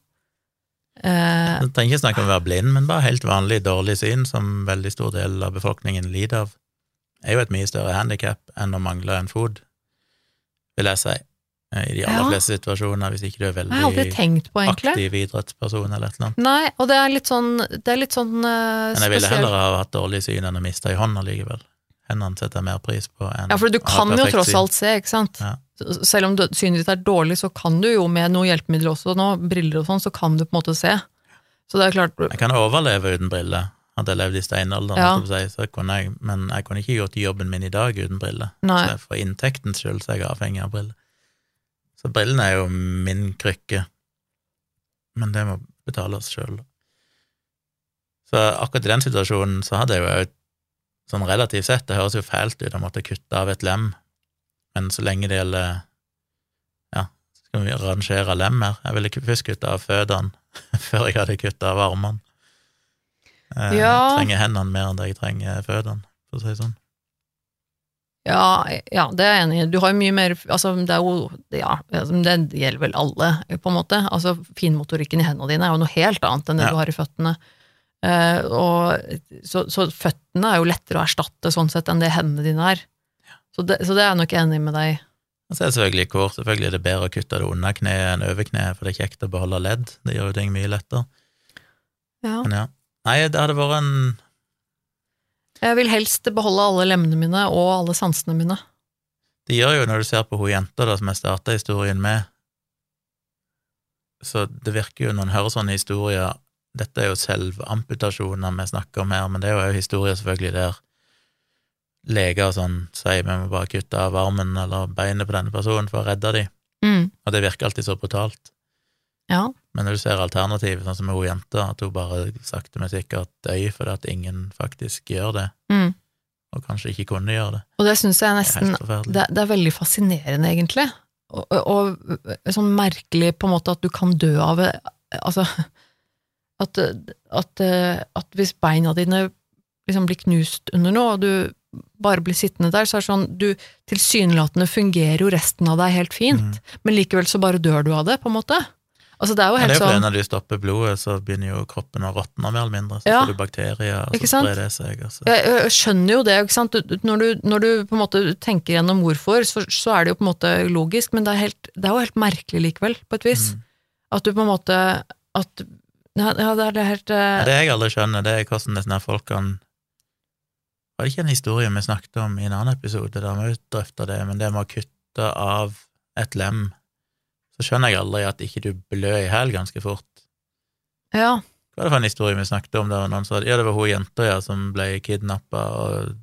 Eh, Du trenger ikke snakke om å være blind, men bare helt vanlig dårlig syn, som veldig stor del av befolkningen lider av, er jo et mye større handikap enn å mangle en fot, vil jeg si, i de aller Ja. fleste situasjoner, hvis ikke du er veldig på, aktiv idrettsperson eller et eller annet. Nei, og det er litt sånn, det er litt sånn uh, Men jeg ville heller ha hatt dårlig syn enn å miste ei hånd allikevel. Hendene setter jeg mer pris på enn Ja, for du kan jo tross alt se, ikke sant? Ja. Selv om synet ditt er dårlig, så kan du jo med noen hjelpemidler også nå, briller og sånn, så kan du på en måte se. Så det er klart Jeg kan overleve uten briller. Hadde jeg levd i steinalderen, Ja. si, så kunne jeg, men jeg kunne ikke gjort jobben min i dag uten briller. Nei. Så for inntektens skyld så er jeg avhengig av briller. Så brillene er jo min krykke, men det må betales sjøl. Så akkurat i den situasjonen så hadde jeg jo òg sånn relativt sett, det høres jo fælt ut å måtte kutte av et lem, men så lenge det gjelder Ja, skal vi rangere lem her? Jeg ville først kutte av føttene (laughs) før jeg hadde kutta av armene. Jeg Ja. Trenger hendene mer enn det jeg trenger føttene, for å si det sånn. Ja, ja, det er jeg enig i. Du har jo mye mer Altså, det jo Ja, det gjelder vel alle, på en måte. Altså, finmotorikken i hendene dine er jo noe helt annet enn det Ja. du har i føttene. Eh, og, så, så føttene er jo lettere å erstatte sånn sett enn det hendene dine er. Så det, så det er jeg nok enig med deg i. Er det selvfølgelig kort. Selvfølgelig er det bedre å kutte det under kneet enn over kneet, for det er kjekt å beholde ledd. Det gjør jo ting mye lettere. Ja. Men ja. Nei, det hadde vært en Jeg vil helst beholde alle lemmene mine og alle sansene mine. Det gjør jo når du ser på hun jenta da, som jeg starta historien med, så det virker jo når en hører sånne historier Dette er jo selvamputasjoner vi snakker om her, men det er jo historier selvfølgelig der leger sånn sier vi må bare kutte av armen eller beinet på denne personen for å redde dem, Mm. og det virker alltid så brutalt. Ja. Men når du ser alternativet, sånn som med hun jenta, at hun bare sakte, men sikkert døy fordi at ingen faktisk gjør det, Mm. og kanskje ikke kunne gjøre det, Og det syns jeg det er nesten det, det er veldig fascinerende, egentlig. Og, og, og sånn merkelig på en måte at du kan dø av Altså at, at, at hvis beina dine liksom blir knust under noe, og du bare blir sittende der, så er det sånn du Tilsynelatende fungerer jo resten av deg helt fint, men likevel så bare dør du av det, på en måte. Altså, det er jo Mm. Ja, det er jo fordi sånn når du stopper blodet, så begynner jo kroppen å råtne mer eller mindre, så Ja. får du bakterier, og så sprer det seg, og så jeg, jeg skjønner jo det, ikke sant. Når du, når du på en måte tenker gjennom hvorfor, så, så er det jo på en måte logisk, men det er, helt, det er jo helt merkelig likevel, på et vis. Mm. At du på en måte at, Ja, det er det helt Ja, eh, Det jeg aldri skjønner, det er hvordan disse her folkene Var det ikke en historie vi snakket om i en annen episode, der vi drøfta det, men det med å kutte av et lem, så skjønner jeg aldri at ikke du blør i hæl ganske fort. Ja. Hva var det for en historie vi snakket om der noen sa Ja, det var hun jenta ja, som ble kidnappa og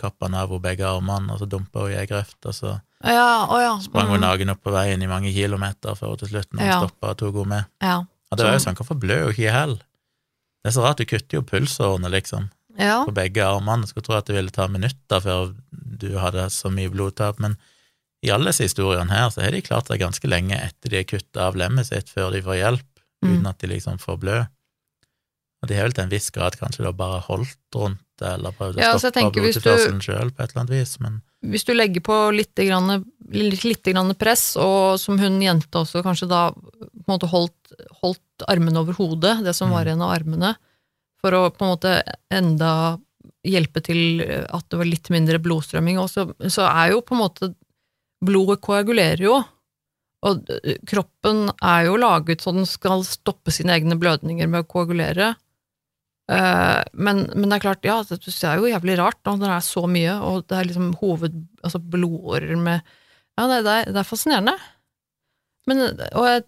kappa av henne begge armene, og så dumpa hun i ei grøft, og så Ja, å ja. sprang hun Mm, naken opp på veien i mange kilometer før hun til slutt Ja. stoppa og tok henne med. ja. Ja, det var jo Sånn. hvorfor blør hun ikke i hæl? Det er så rart, du kutter jo pulsårene, liksom, ja. på begge armene. Skulle tro at det ville ta minutter før du hadde så mye blodtap, men i alle disse historiene her, så har de klart seg ganske lenge etter de har kutta av lemmet sitt, før de får hjelp, uten Mm. at de liksom får blø. Og de har vel til en viss grad kanskje da bare holdt rundt det, eller prøvd å Ja, stoppe blodtilførselen sjøl på et eller annet vis, men Hvis du legger på litt, grann, litt, litt grann press, og som hun jenta også kanskje da på en måte holdt, holdt armene over hodet, det som var Mm. igjen av armene, for å på en måte enda hjelpe til at det var litt mindre blodstrømming, og så, så er jo på en måte Blodet koagulerer jo, og kroppen er jo laget så den skal stoppe sine egne blødninger med å koagulere. Eh, men, men det er klart, ja, det er jo jævlig rart når det er så mye, og det er liksom hoved... Altså blodårer med Ja, det, det, er, det er fascinerende. Men Og jeg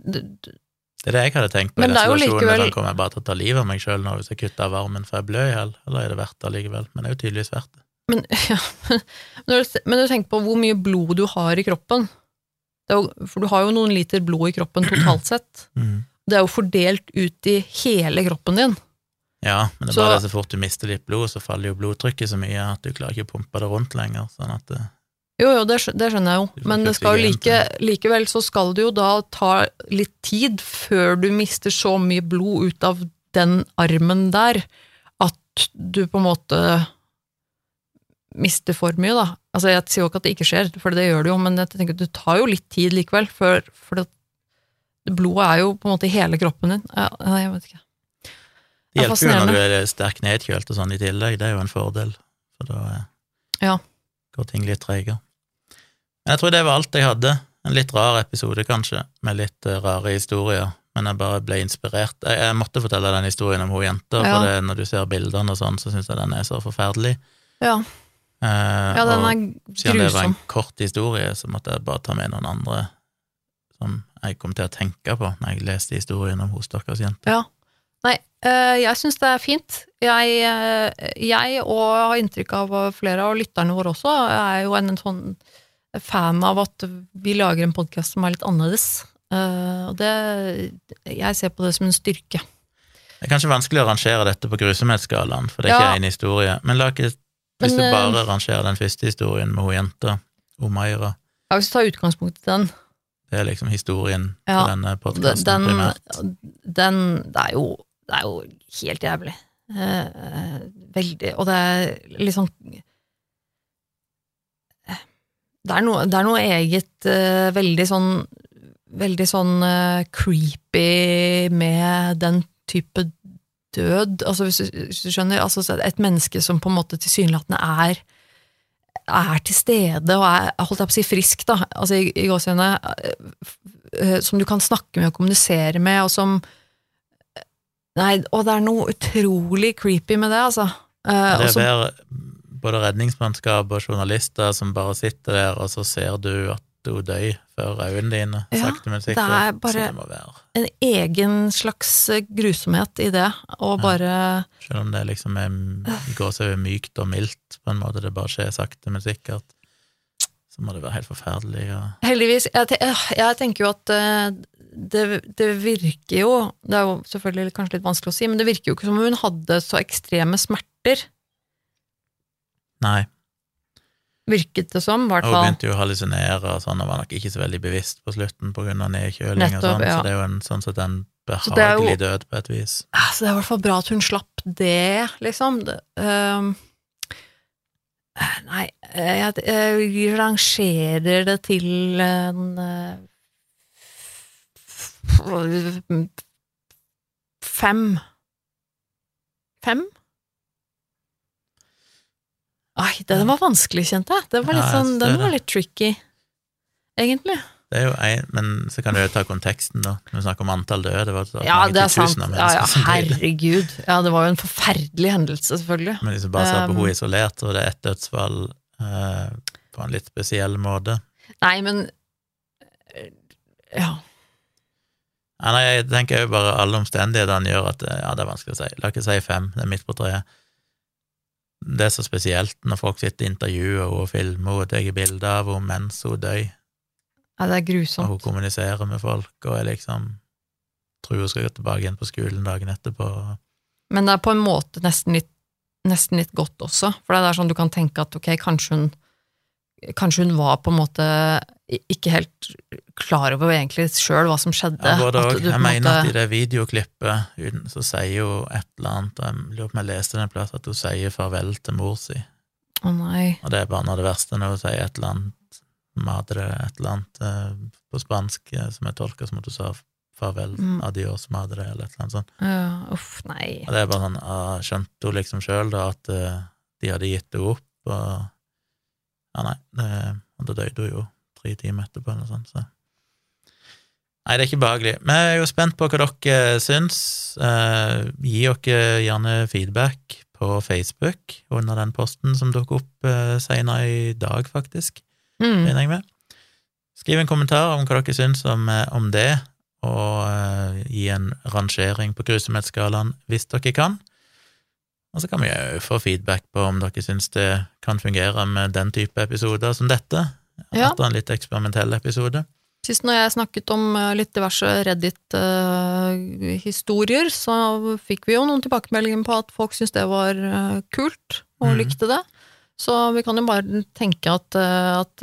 det er det jeg hadde tenkt på i den situasjonen. likevel- Sånn, kommer jeg bare til å ta livet av meg sjøl nå hvis jeg kutter av armen for jeg blør i hjel, eller er det verdt det allikevel? Men det er jo tydeligvis verdt det. Men, (laughs) ja, men men du tenker på hvor mye blod du har i kroppen. Det jo, for du har jo noen liter blod i kroppen totalt sett. (clears throat) Det er jo fordelt ut i hele kroppen din. Ja, men det er Så- bare det så fort du mister litt blod, så faller jo blodtrykket så mye at du klarer ikke å pumpe det rundt lenger. Sånn at det, Jo, jo, det, det skjønner jeg jo, men like, likevel så skal det jo da ta litt tid før du mister så mye blod ut av den armen der, at du på en måte mister for mye, da. Altså, jeg sier jo ikke at det ikke skjer, for det gjør det jo, men jeg tenker at det tar jo litt tid likevel, For, for det, blodet er jo på en måte i hele kroppen din. Ja, jeg vet ikke. Det er hjelper jo når du er sterkt nedkjølt og sånn i tillegg, det er jo en fordel, for da eh, Ja. går ting litt treigere. Men jeg tror det var alt jeg hadde. En litt rar episode, kanskje, med litt eh, rare historier, men jeg bare ble inspirert. Jeg, jeg måtte fortelle den historien om hun jenta, Ja. for det, når du ser bildene og sånn, så syns jeg den er så forferdelig. Ja, ja den er siden det var en kort historie, så måtte jeg bare ta med noen andre som jeg kom til å tenke på når jeg leste historien om hos deres jente. Ja. Nei, eh, jeg syns det er fint. Jeg, eh, jeg og har inntrykk av flere av lytterne våre også, er jo en, sånn fan av at vi lager en podkast som er litt annerledes. Eh, og det Jeg ser på det som en styrke. Det er kanskje vanskelig å rangere dette på grusomhetsskalaen, for det er Ja. ikke én historie. Men la ikke, hvis Men, du eh, bare rangerer den første historien med hun jenta, Omaira, Ja, hvis du tar utgangspunkt i den, det er liksom historien Ja, denne den, podkasten primært. den Det er jo, det er jo helt jævlig. Eh, veldig Og det er sånn det er, noe, det er noe eget eh, veldig sånn Veldig sånn eh, creepy med den type død. Altså, hvis du, hvis du skjønner, altså et menneske som på en måte tilsynelatende er er til stede og er holdt jeg på å si frisk, da, altså i, i gåsehudene, eh, som du kan snakke med og kommunisere med, og som Nei, og det er noe utrolig creepy med det, altså. Uh, Det er som, både redningsmannskap og journalister som bare sitter der, og så ser du at hun døy før øynene dine, sakte, men sikkert det er bare- det må være en egen slags eh, grusomhet i det, og Ja. Selv om det liksom er går seg mykt og mildt, på en måte, det bare skjer sakte, men sikkert, så må det være helt forferdelig. Ja. Heldigvis. Jeg, øh, jeg tenker jo at eh, det, det virker jo Det er jo selvfølgelig kanskje litt vanskelig å si, men det virker jo ikke som om hun hadde så ekstreme smerter, Nei, virket det som, i hvert hun begynte jo å hallusinere og sånn, og var nok ikke så veldig bevisst på slutten av nedkjøling og sånn, ja. så det er jo en sånn sett en behagelig jo- død på et vis. Ja, Så det er i hvert fall bra at hun slapp det, liksom. Det, um, nei, eh, jeg, jeg rangerer det til en uh, Fem. Fem? Ai, den var vanskelig, kjente jeg. Den var litt, sånn, den var litt tricky, egentlig. Det er jo en, men så kan du jo ta konteksten, da. Når vi snakker om antall døde, det var så Ja, mange det er sant. Ja, ja, herregud. Ja, det var jo en forferdelig hendelse, selvfølgelig. Men du bare ser på Um, henne isolert, er det ett dødsfall eh, på en litt spesiell måte. Nei, men øh, Ja. Ja, nei, jeg tenker jo bare alle omstendighetene gjør at eh, Ja, det er vanskelig å si. La ikke si fem, det er midt på treet. Det er så spesielt når folk sitter og intervjuer henne og filmer og tar bilder av henne mens hun dør, Ja, det er grusomt. og hun kommuniserer med folk og er liksom Tror hun skal gå tilbake igjen på skolen dagen etterpå. Men det er på en måte nesten litt, nesten litt godt også, for det er sånn du kan tenke at ok, kanskje hun Kanskje hun var på en måte ikke helt klar over egentlig sjøl hva som skjedde. Ja, At Jeg mener måte- at i det videoklippet så sier hun et eller annet, og jeg lurer på om jeg leste den plass, at hun sier farvel til mor si. Å nei. Og det er bare noe av det verste når hun sier et eller annet madre, et eller annet eh, på spansk eh, som jeg tolker som at hun sa farvel, Mm. adios madre, eller et eller annet sånt. Ja, uff, nei. Og det er bare sånn, ah, skjønte hun liksom sjøl da at uh, de hadde gitt henne opp, og ja, nei, det, og da døde hun jo tre timer etterpå, eller noe sånt, så Nei, det er ikke behagelig. Vi er jo spent på hva dere syns. Eh, gi dere gjerne feedback på Facebook under den posten som dukker opp eh, senere i dag, faktisk Mm. Skriv en kommentar om hva dere syns om, eh, om det, og eh, gi en rangering på grusomhetsskalaen hvis dere kan. Og så kan vi jo få feedback på om dere syns det kan fungere med den type episoder som dette. Ja. Etter en litt eksperimentell episode. Sist når jeg snakket om eh, litt diverse Reddit-historier, så fikk vi jo noen tilbakemeldinger på at folk syntes det var eh, kult, og mm. likte det. Så vi kan jo bare tenke at, eh, at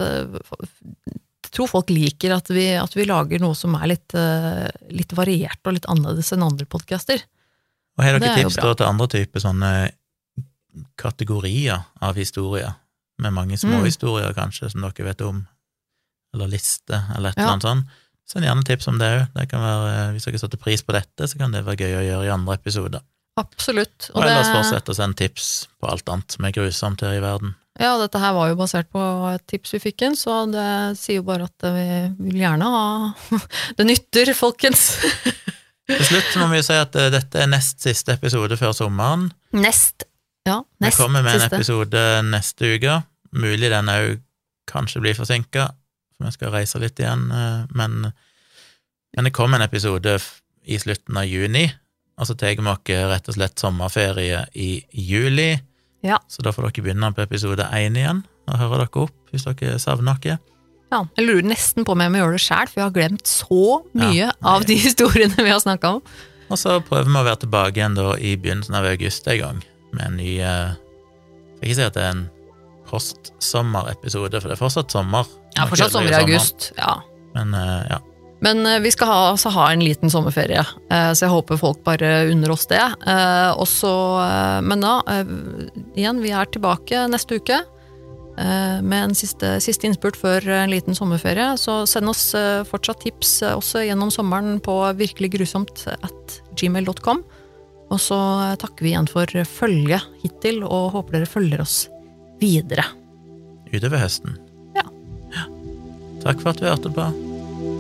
Jeg tror folk liker at vi, at vi lager noe som er litt, litt variert og litt annerledes enn andre podcaster. Og har dere er tips til andre typer sånne kategorier av historier, med mange små Mm. historier kanskje, som dere vet om, eller liste, eller et Ja. eller annet sånt? send gjerne tips om det òg. Det eh, hvis dere setter pris på dette, så kan det være gøy å gjøre i andre episoder. Absolutt. Og ellers fortsette å sende tips på alt annet som er grusomt her i verden. Ja, dette her var jo basert på et tips vi fikk inn, så det sier jo bare at vi vil gjerne ha (laughs) Det nytter, folkens! Til slutt må vi si at eh, dette er nest siste episode før sommeren. Nest. Ja, Vi kommer med en episode neste uke. Mulig den òg kanskje blir forsinka, for vi skal reise litt igjen, eh, men, men det kommer en episode i slutten av juni, og så tar vi oss rett og slett sommerferie i juli. Ja. Så da får dere begynne på episode én igjen, og høre dere opp hvis dere savner noe. Ja, jeg lurer nesten på om jeg må gjøre det sjæl, for jeg har glemt så mye Ja, av de (laughs) historiene vi har snakka om. Og så prøver vi å være tilbake igjen da i begynnelsen av august en gang, med en ny Jeg Skal ikke si at det er en postsommerepisode, for det er fortsatt sommer. Ja, fortsatt sommer i august. Ja. Men eh, ja. Men eh, vi skal ha, altså ha en liten sommerferie, eh, så jeg håper folk bare unner oss det. Eh, og så, eh, men da, eh, igjen, vi er tilbake neste uke eh, med en siste, siste innspurt før en liten sommerferie. Så send oss eh, fortsatt tips eh, også gjennom sommeren på virkeliggrusomt at gmail.com. Og så takker vi igjen for følget hittil, og håper dere følger oss videre. Utover høsten. Ja. Takk for at du hørte på.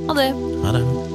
Ha det! Ha det.